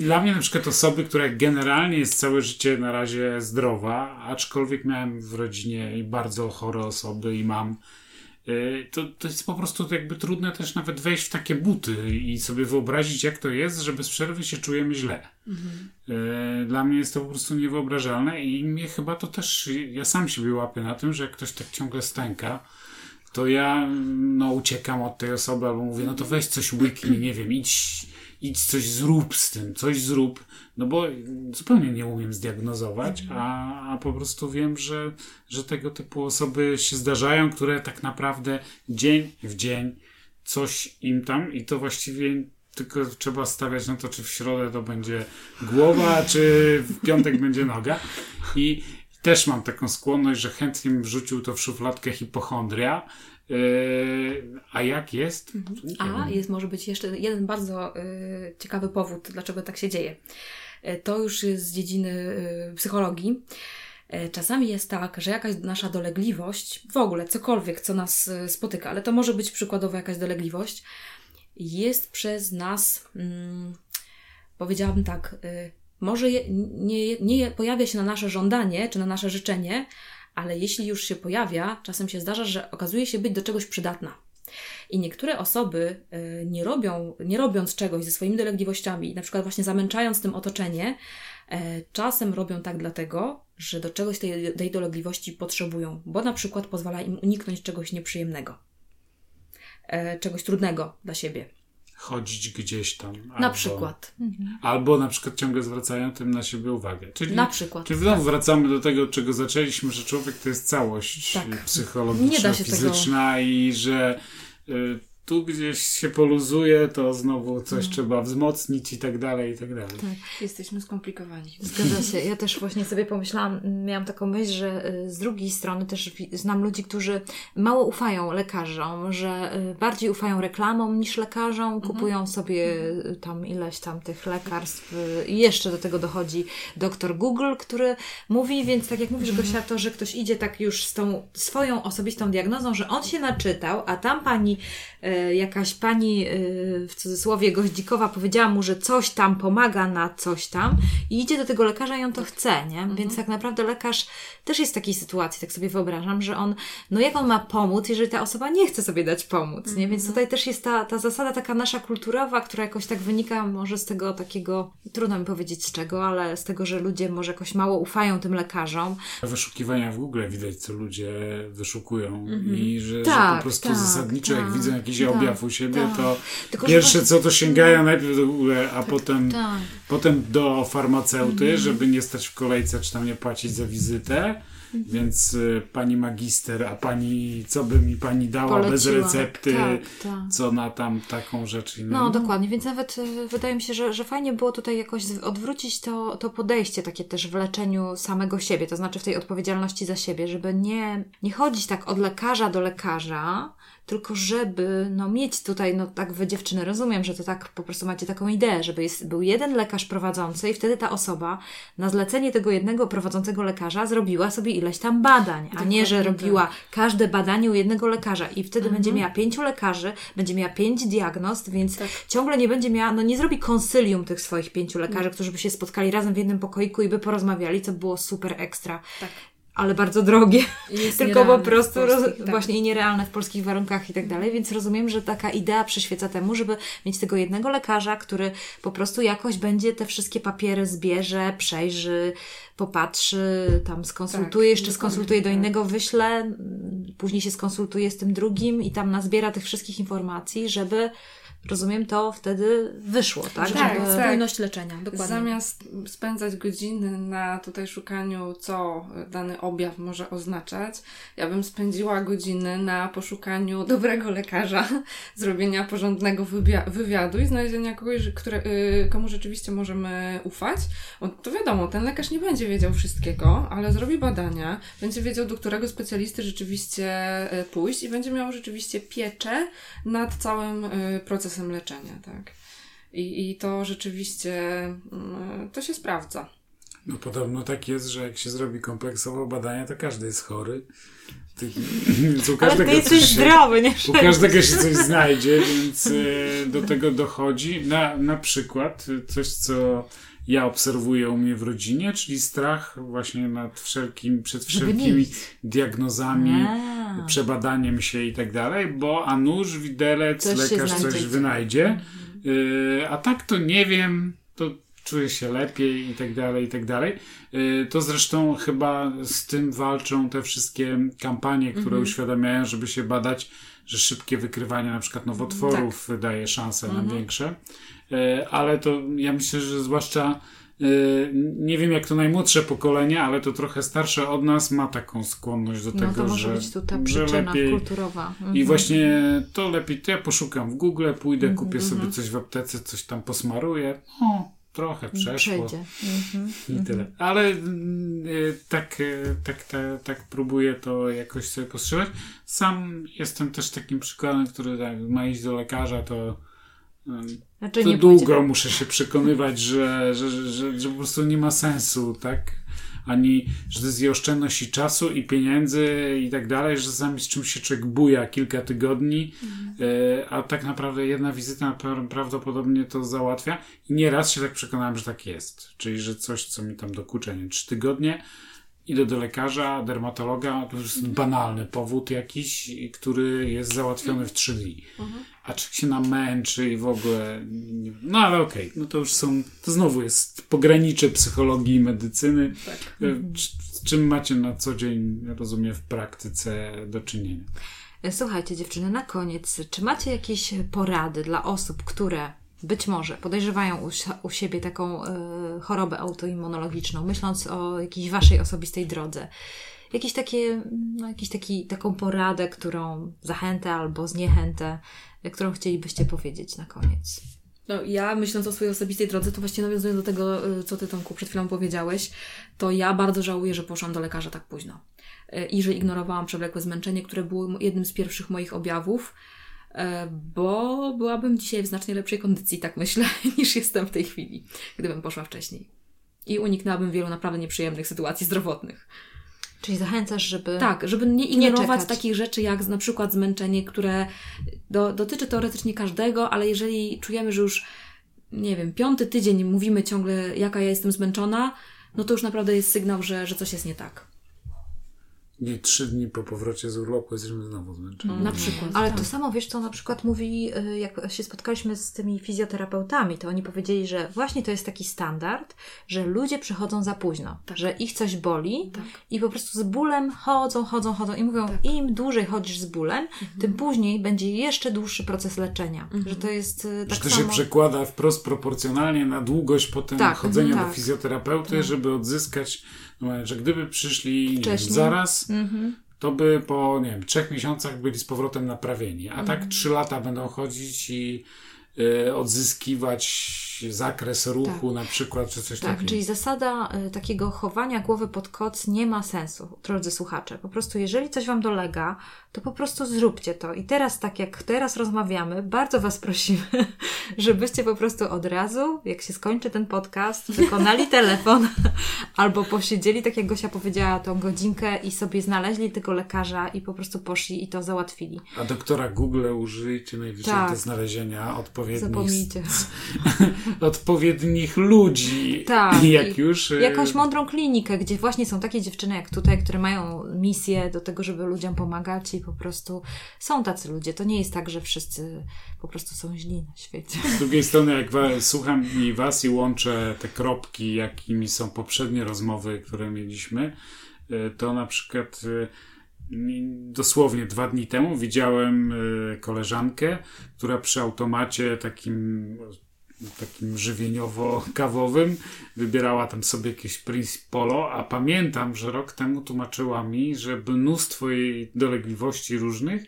dla mnie na przykład osoby, która generalnie jest całe życie na razie zdrowa, aczkolwiek miałem w rodzinie bardzo chore osoby i mam to, to jest po prostu jakby trudne też nawet wejść w takie buty i sobie wyobrazić, jak to jest, że bez przerwy się czujemy źle. E, Dla mnie jest to po prostu niewyobrażalne i mnie chyba to też, ja sam siebie łapię na tym, że jak ktoś tak ciągle stęka, to ja no, uciekam od tej osoby albo mówię, no to weź coś łyknij, nie wiem, idź, idź coś zrób z tym, coś zrób, no bo zupełnie nie umiem zdiagnozować, a, a po prostu wiem, że, że tego typu osoby się zdarzają, które tak naprawdę dzień w dzień coś im tam i to właściwie tylko trzeba stawiać na to, czy w środę to będzie głowa, czy w piątek będzie noga. I też mam taką skłonność, że chętnie bym wrzucił to w szufladkę hipochondria, a jak jest? Nie A jest może być jeszcze jeden bardzo y, ciekawy powód, dlaczego tak się dzieje. Y, to już jest z dziedziny psychologii. Czasami jest tak, że jakaś nasza dolegliwość, w ogóle cokolwiek, co nas spotyka, ale to może być przykładowo jakaś dolegliwość, jest przez nas, mm, powiedziałabym tak, y, może je, nie, nie pojawia się na nasze żądanie czy na nasze życzenie, ale jeśli już się pojawia, czasem się zdarza, że okazuje się być do czegoś przydatna. I niektóre osoby y, nie robią, nie robiąc czegoś ze swoimi dolegliwościami, na przykład właśnie zamęczając tym otoczenie, e, czasem robią tak dlatego, że do czegoś tej, tej dolegliwości potrzebują, bo na przykład pozwala im uniknąć czegoś nieprzyjemnego, e, czegoś trudnego dla siebie. Chodzić gdzieś tam. Na albo, przykład. Albo na przykład ciągle zwracają tym na siebie uwagę. Czyli, Na przykład. Czyli znowu wracamy do tego, od czego zaczęliśmy, że człowiek to jest całość Tak. psychologiczna, fizyczna i że y, tu gdzieś się poluzuje, to znowu coś trzeba wzmocnić i tak dalej, i tak dalej. Jesteśmy skomplikowani. Zgadza się. Ja też właśnie sobie pomyślałam, miałam taką myśl, że y, z drugiej strony też znam ludzi, którzy mało ufają lekarzom, że y, bardziej ufają reklamom niż lekarzom, kupują sobie y, tam ileś tam tych lekarstw i jeszcze do tego dochodzi doktor Google, który mówi, więc tak jak mówisz Gosia, to, że ktoś idzie tak już z tą swoją osobistą diagnozą, że on się naczytał, a tam pani, jakaś pani y, w cudzysłowie goździkowa powiedziała mu, że coś tam pomaga na coś tam i idzie do tego lekarza i on to chce, nie? Więc tak naprawdę lekarz też jest w takiej sytuacji, tak sobie wyobrażam, że on, no jak on ma pomóc, jeżeli ta osoba nie chce sobie dać pomóc, nie? Więc tutaj też jest ta, ta zasada taka nasza kulturowa, która jakoś tak wynika może z tego takiego, trudno mi powiedzieć z czego, ale z tego, że ludzie może jakoś mało ufają tym lekarzom. Wyszukiwania w Google widać, co ludzie wyszukują i że, że Tak, po prostu tak, zasadniczo jak tak, widzą jakiś tak, objaw u siebie, tak. to Tylko, pierwsze właśnie- co to sięgają najpierw do Google, a potem, tak. potem do farmaceuty, Mhm. żeby nie stać w kolejce, czy tam nie płacić za wizytę. Mhm. Więc y, pani magister, a pani, co by mi pani dała bez Poleciła. recepty, Tak, tak. co na tam taką rzecz inną. No, dokładnie, więc nawet y, wydaje mi się, że, że fajnie było tutaj jakoś odwrócić to, to podejście takie też w leczeniu samego siebie, to znaczy w tej odpowiedzialności za siebie, żeby nie, nie chodzić tak od lekarza do lekarza, tylko żeby no, mieć tutaj, no tak wy dziewczyny rozumiem, że to tak po prostu macie taką ideę, żeby jest, był jeden lekarz prowadzący i wtedy ta osoba na zlecenie tego jednego prowadzącego lekarza zrobiła sobie ileś tam badań, a nie, że robiła każde badanie u jednego lekarza. I wtedy będzie miała pięciu lekarzy, będzie miała pięć diagnoz, więc ciągle nie będzie miała, no nie zrobi konsylium tych swoich pięciu lekarzy, którzy by się spotkali razem w jednym pokoiku i by porozmawiali, co było super ekstra. Ale bardzo drogie. Tylko po prostu roz, tak. właśnie i nierealne w polskich warunkach i tak dalej, więc rozumiem, że taka idea przyświeca temu, żeby mieć tego jednego lekarza, który po prostu jakoś będzie te wszystkie papiery zbierze, przejrzy, popatrzy, tam skonsultuje, Tak, jeszcze skonsultuje do tak. innego, wyśle, później się skonsultuje z tym drugim i tam nazbiera tych wszystkich informacji, żeby rozumiem, to wtedy wyszło, tak? Tak, Żeby... tak. Spójność leczenia, dokładnie. Zamiast spędzać godziny na tutaj szukaniu, co dany objaw może oznaczać, ja bym spędziła godziny na poszukaniu dobrego lekarza, zrobienia porządnego wywiadu i znalezienia kogoś, które, y, komu rzeczywiście możemy ufać. Bo to wiadomo, ten lekarz nie będzie wiedział wszystkiego, ale zrobi badania, będzie wiedział, do którego specjalisty rzeczywiście y, pójść i będzie miał rzeczywiście pieczę nad całym y, procesem leczenia, tak. I, I to rzeczywiście mm, to się sprawdza. No podobno tak jest, że jak się zrobi kompleksowo badania, to każdy jest chory. Ty, u Ale każdego ty jesteś coś się- zdrowy, nie? U każdego się coś znajdzie, więc e, do tego dochodzi. Na, na przykład coś, co ja obserwuję u mnie w rodzinie, czyli strach właśnie nad wszelkim, przed wszelkimi diagnozami, A. przebadaniem się i tak dalej, bo a nuż, widelec, Coś lekarz coś wynajdzie. E, a tak to nie wiem, to czuję się lepiej i tak dalej, i tak dalej. E, To zresztą chyba z tym walczą te wszystkie kampanie, które uświadamiają, żeby się badać, że szybkie wykrywanie na przykład nowotworów daje szanse na większe. E, Ale to ja myślę, że zwłaszcza e, nie wiem jak to najmłodsze pokolenie, ale to trochę starsze od nas ma taką skłonność do No tego, to może że, być tu ta przyczyna lepiej kulturowa. Mhm. i właśnie to lepiej, to ja poszukam w Google, pójdę, kupię sobie coś w aptece, coś tam posmaruję. Trochę przeszło. Przejdzie. Mhm. I tyle. Ale mm, y, tak, tak, tak, tak próbuję to jakoś sobie postrzegać. Sam jestem też takim przykładem, który tak, ma iść do lekarza, to Znaczy to długo pójdzie. muszę się przekonywać, że, że, że, że, po prostu nie ma sensu, tak? Ani, że to jest i oszczędność i czasu, i pieniędzy, i tak dalej, że czasami z czymś się człowiek buja kilka tygodni, e, a tak naprawdę jedna wizyta pra- prawdopodobnie to załatwia. I nieraz się tak przekonałem, że tak jest. Czyli, że coś, co mi tam dokucza, nie trzy tygodnie, idę do lekarza, dermatologa, to jest banalny powód jakiś, który jest załatwiony w trzy dni. A czy się namęczy i w ogóle. No ale okej, no to już są. To znowu jest pogranicze psychologii i medycyny. E, c- Z czym macie na co dzień, rozumiem, w praktyce do czynienia? Słuchajcie, dziewczyny, na koniec, czy macie jakieś porady dla osób, które być może podejrzewają u, u siebie taką e, chorobę autoimmunologiczną, myśląc o jakiejś waszej osobistej drodze? jakieś takie, no, jakiś taki, taką poradę, którą, zachętę albo zniechętę, którą chcielibyście powiedzieć na koniec. No, ja myśląc o swojej osobistej drodze, to właśnie nawiązując do tego, y, co Ty Tomku przed chwilą powiedziałeś, to ja bardzo żałuję, że poszłam do lekarza tak późno. I że ignorowałam przewlekłe zmęczenie, które było jednym z pierwszych moich objawów, bo byłabym dzisiaj w znacznie lepszej kondycji, tak myślę, niż jestem w tej chwili, gdybym poszła wcześniej. I uniknęłabym wielu naprawdę nieprzyjemnych sytuacji zdrowotnych. Czyli zachęcasz, żeby. Tak, żeby nie ignorować nie takich rzeczy jak na przykład zmęczenie, które do, dotyczy teoretycznie każdego, ale jeżeli czujemy, że już, nie wiem, piąty tydzień mówimy ciągle, jaka ja jestem zmęczona, no to już naprawdę jest sygnał, że, że coś jest nie tak nie trzy dni po powrocie z urlopu jesteśmy znowu zmęczeni. Na przykład. Ale tak. to samo, wiesz, co na przykład mówi, y, jak się spotkaliśmy z tymi fizjoterapeutami, to oni powiedzieli, że właśnie to jest taki standard, że ludzie przychodzą za późno, tak. że ich coś boli tak. i po prostu z bólem chodzą, chodzą, chodzą i mówią, tak. im dłużej chodzisz z bólem, mhm. tym później będzie jeszcze dłuższy proces leczenia. Mhm. Że to jest y, tak Że to samo... się przekłada wprost proporcjonalnie na długość potem tak, chodzenia do fizjoterapeuty, żeby odzyskać że gdyby przyszli wiem, zaraz, mm-hmm. to by po nie wiem, trzech miesiącach byli z powrotem naprawieni. A tak mhm. trzy lata będą chodzić i y, odzyskiwać zakres ruchu tak. na przykład, czy coś tak, takiego. czyli zasada y, takiego chowania głowy pod koc nie ma sensu, drodzy słuchacze. Po prostu jeżeli coś Wam dolega, to po prostu zróbcie to. I teraz, tak jak teraz rozmawiamy, bardzo Was prosimy, żebyście po prostu od razu, jak się skończy ten podcast, wykonali telefon albo posiedzieli, tak jak Gosia powiedziała, tą godzinkę i sobie znaleźli tego lekarza i po prostu poszli i to załatwili. A doktora Google użyjcie najwyżej tak. do znalezienia odpowiednich... Zapomnijcie. Odpowiednich ludzi. Tak. Jak już. Y, jakąś mądrą klinikę, gdzie właśnie są takie dziewczyny jak tutaj, które mają misję do tego, żeby ludziom pomagać i po prostu są tacy ludzie. To nie jest tak, że wszyscy po prostu są źli na świecie. Z drugiej strony, jak słucham i was i łączę te kropki, jakimi są poprzednie rozmowy, które mieliśmy, y, to na przykład y, dosłownie dwa dni temu widziałem koleżankę, która przy automacie takim takim żywieniowo-kawowym. Wybierała tam sobie jakieś Prince Polo, a pamiętam, że rok temu tłumaczyła mi, że mnóstwo jej dolegliwości różnych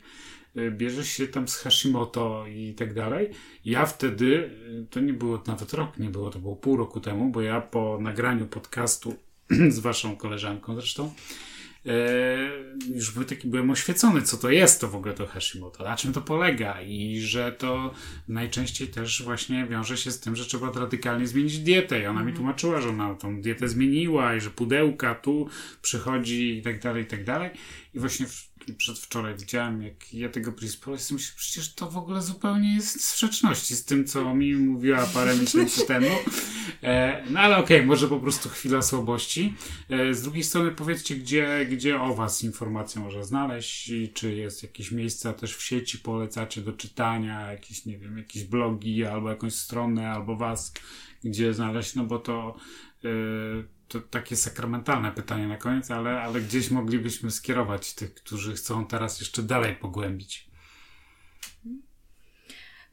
y, bierze się tam z Hashimoto i tak dalej. Ja wtedy, y, to nie było nawet rok, nie było, to było pół roku temu, bo ja po nagraniu podcastu z waszą koleżanką zresztą, już by taki byłem oświecony, co to jest to w ogóle to Hashimoto, na czym to polega i że to najczęściej też właśnie wiąże się z tym, że trzeba radykalnie zmienić dietę i ona mi mhm. tłumaczyła, że ona tą dietę zmieniła i że pudełka tu przychodzi i tak dalej, i tak dalej i właśnie przedwczoraj widziałem, jak ja tego Prispol i myślę, przecież to w ogóle zupełnie jest w sprzeczności z tym, co mi mówiła parę miesięcy temu. E, no ale okej, okay, może po prostu chwila słabości. E, z drugiej strony powiedzcie, gdzie, gdzie o was informacje można znaleźć i czy jest jakieś miejsca też w sieci polecacie do czytania, jakieś, nie wiem, jakieś blogi albo jakąś stronę, albo was, gdzie znaleźć, no bo to e, to takie sakramentalne pytanie na koniec, ale, ale gdzieś moglibyśmy skierować tych, którzy chcą teraz jeszcze dalej pogłębić.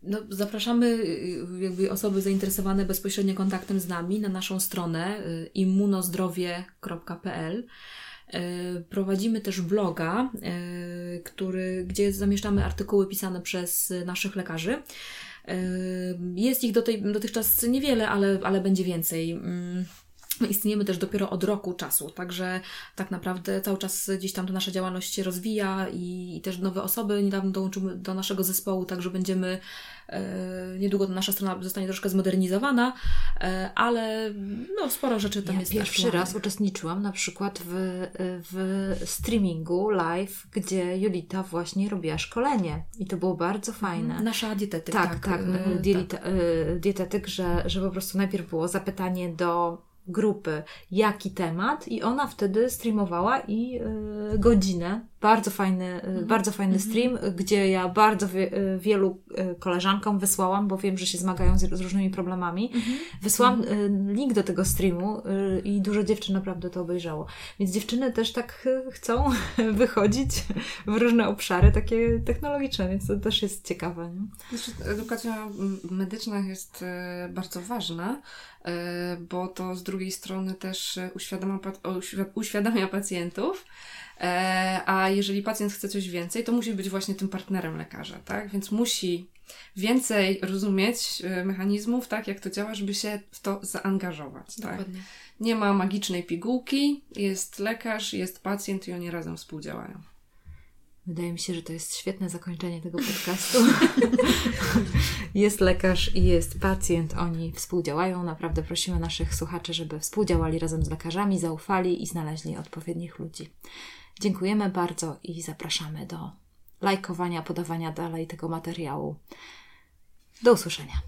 No, zapraszamy y, jakby osoby zainteresowane bezpośrednio kontaktem z nami na naszą stronę y, immunozdrowie.pl. Y, prowadzimy też bloga, który, gdzie zamieszczamy artykuły pisane przez naszych lekarzy. Jest ich do tej, dotychczas niewiele, ale, ale będzie więcej. My istniejemy też dopiero od roku czasu, także tak naprawdę cały czas gdzieś tam to nasza działalność się rozwija i, i też nowe osoby niedawno dołączyły do naszego zespołu, także będziemy e, niedługo nasza strona zostanie troszkę zmodernizowana, e, ale no, sporo rzeczy tam ja jest. Pierwszy raz uczestniczyłam na przykład w, w streamingu live, gdzie Julita właśnie robiła szkolenie i to było bardzo fajne. Nasza dietetyk. Tak, tak. tak, e, tak. E, dietetyk, że, że po prostu najpierw było zapytanie do grupy, jaki temat i ona wtedy streamowała i y, godzinę. Bardzo fajny, mm. bardzo fajny mm -hmm. stream, gdzie ja bardzo wie, y, wielu koleżankom wysłałam, bo wiem, że się zmagają z, z różnymi problemami. Mm -hmm. Wysłałam link do tego streamu i dużo dziewczyn naprawdę to obejrzało. Więc dziewczyny też tak chcą wychodzić w różne obszary takie technologiczne, więc to też jest ciekawe. Nie? Znaczy, edukacja medyczna jest bardzo ważna, bo to z drugiej strony też uświadamia, uświadamia pacjentów, E, a jeżeli pacjent chce coś więcej, to musi być właśnie tym partnerem lekarza, tak? Więc musi więcej rozumieć e, mechanizmów, tak, jak to działa, żeby się w to zaangażować. Tak? Nie ma magicznej pigułki, jest lekarz, jest pacjent i oni razem współdziałają. Wydaje mi się, że to jest świetne zakończenie tego podcastu. jest lekarz i jest pacjent, oni współdziałają. Naprawdę prosimy naszych słuchaczy, żeby współdziałali razem z lekarzami, zaufali i znaleźli odpowiednich ludzi. Dziękujemy bardzo i zapraszamy do lajkowania, podawania dalej tego materiału. Do usłyszenia.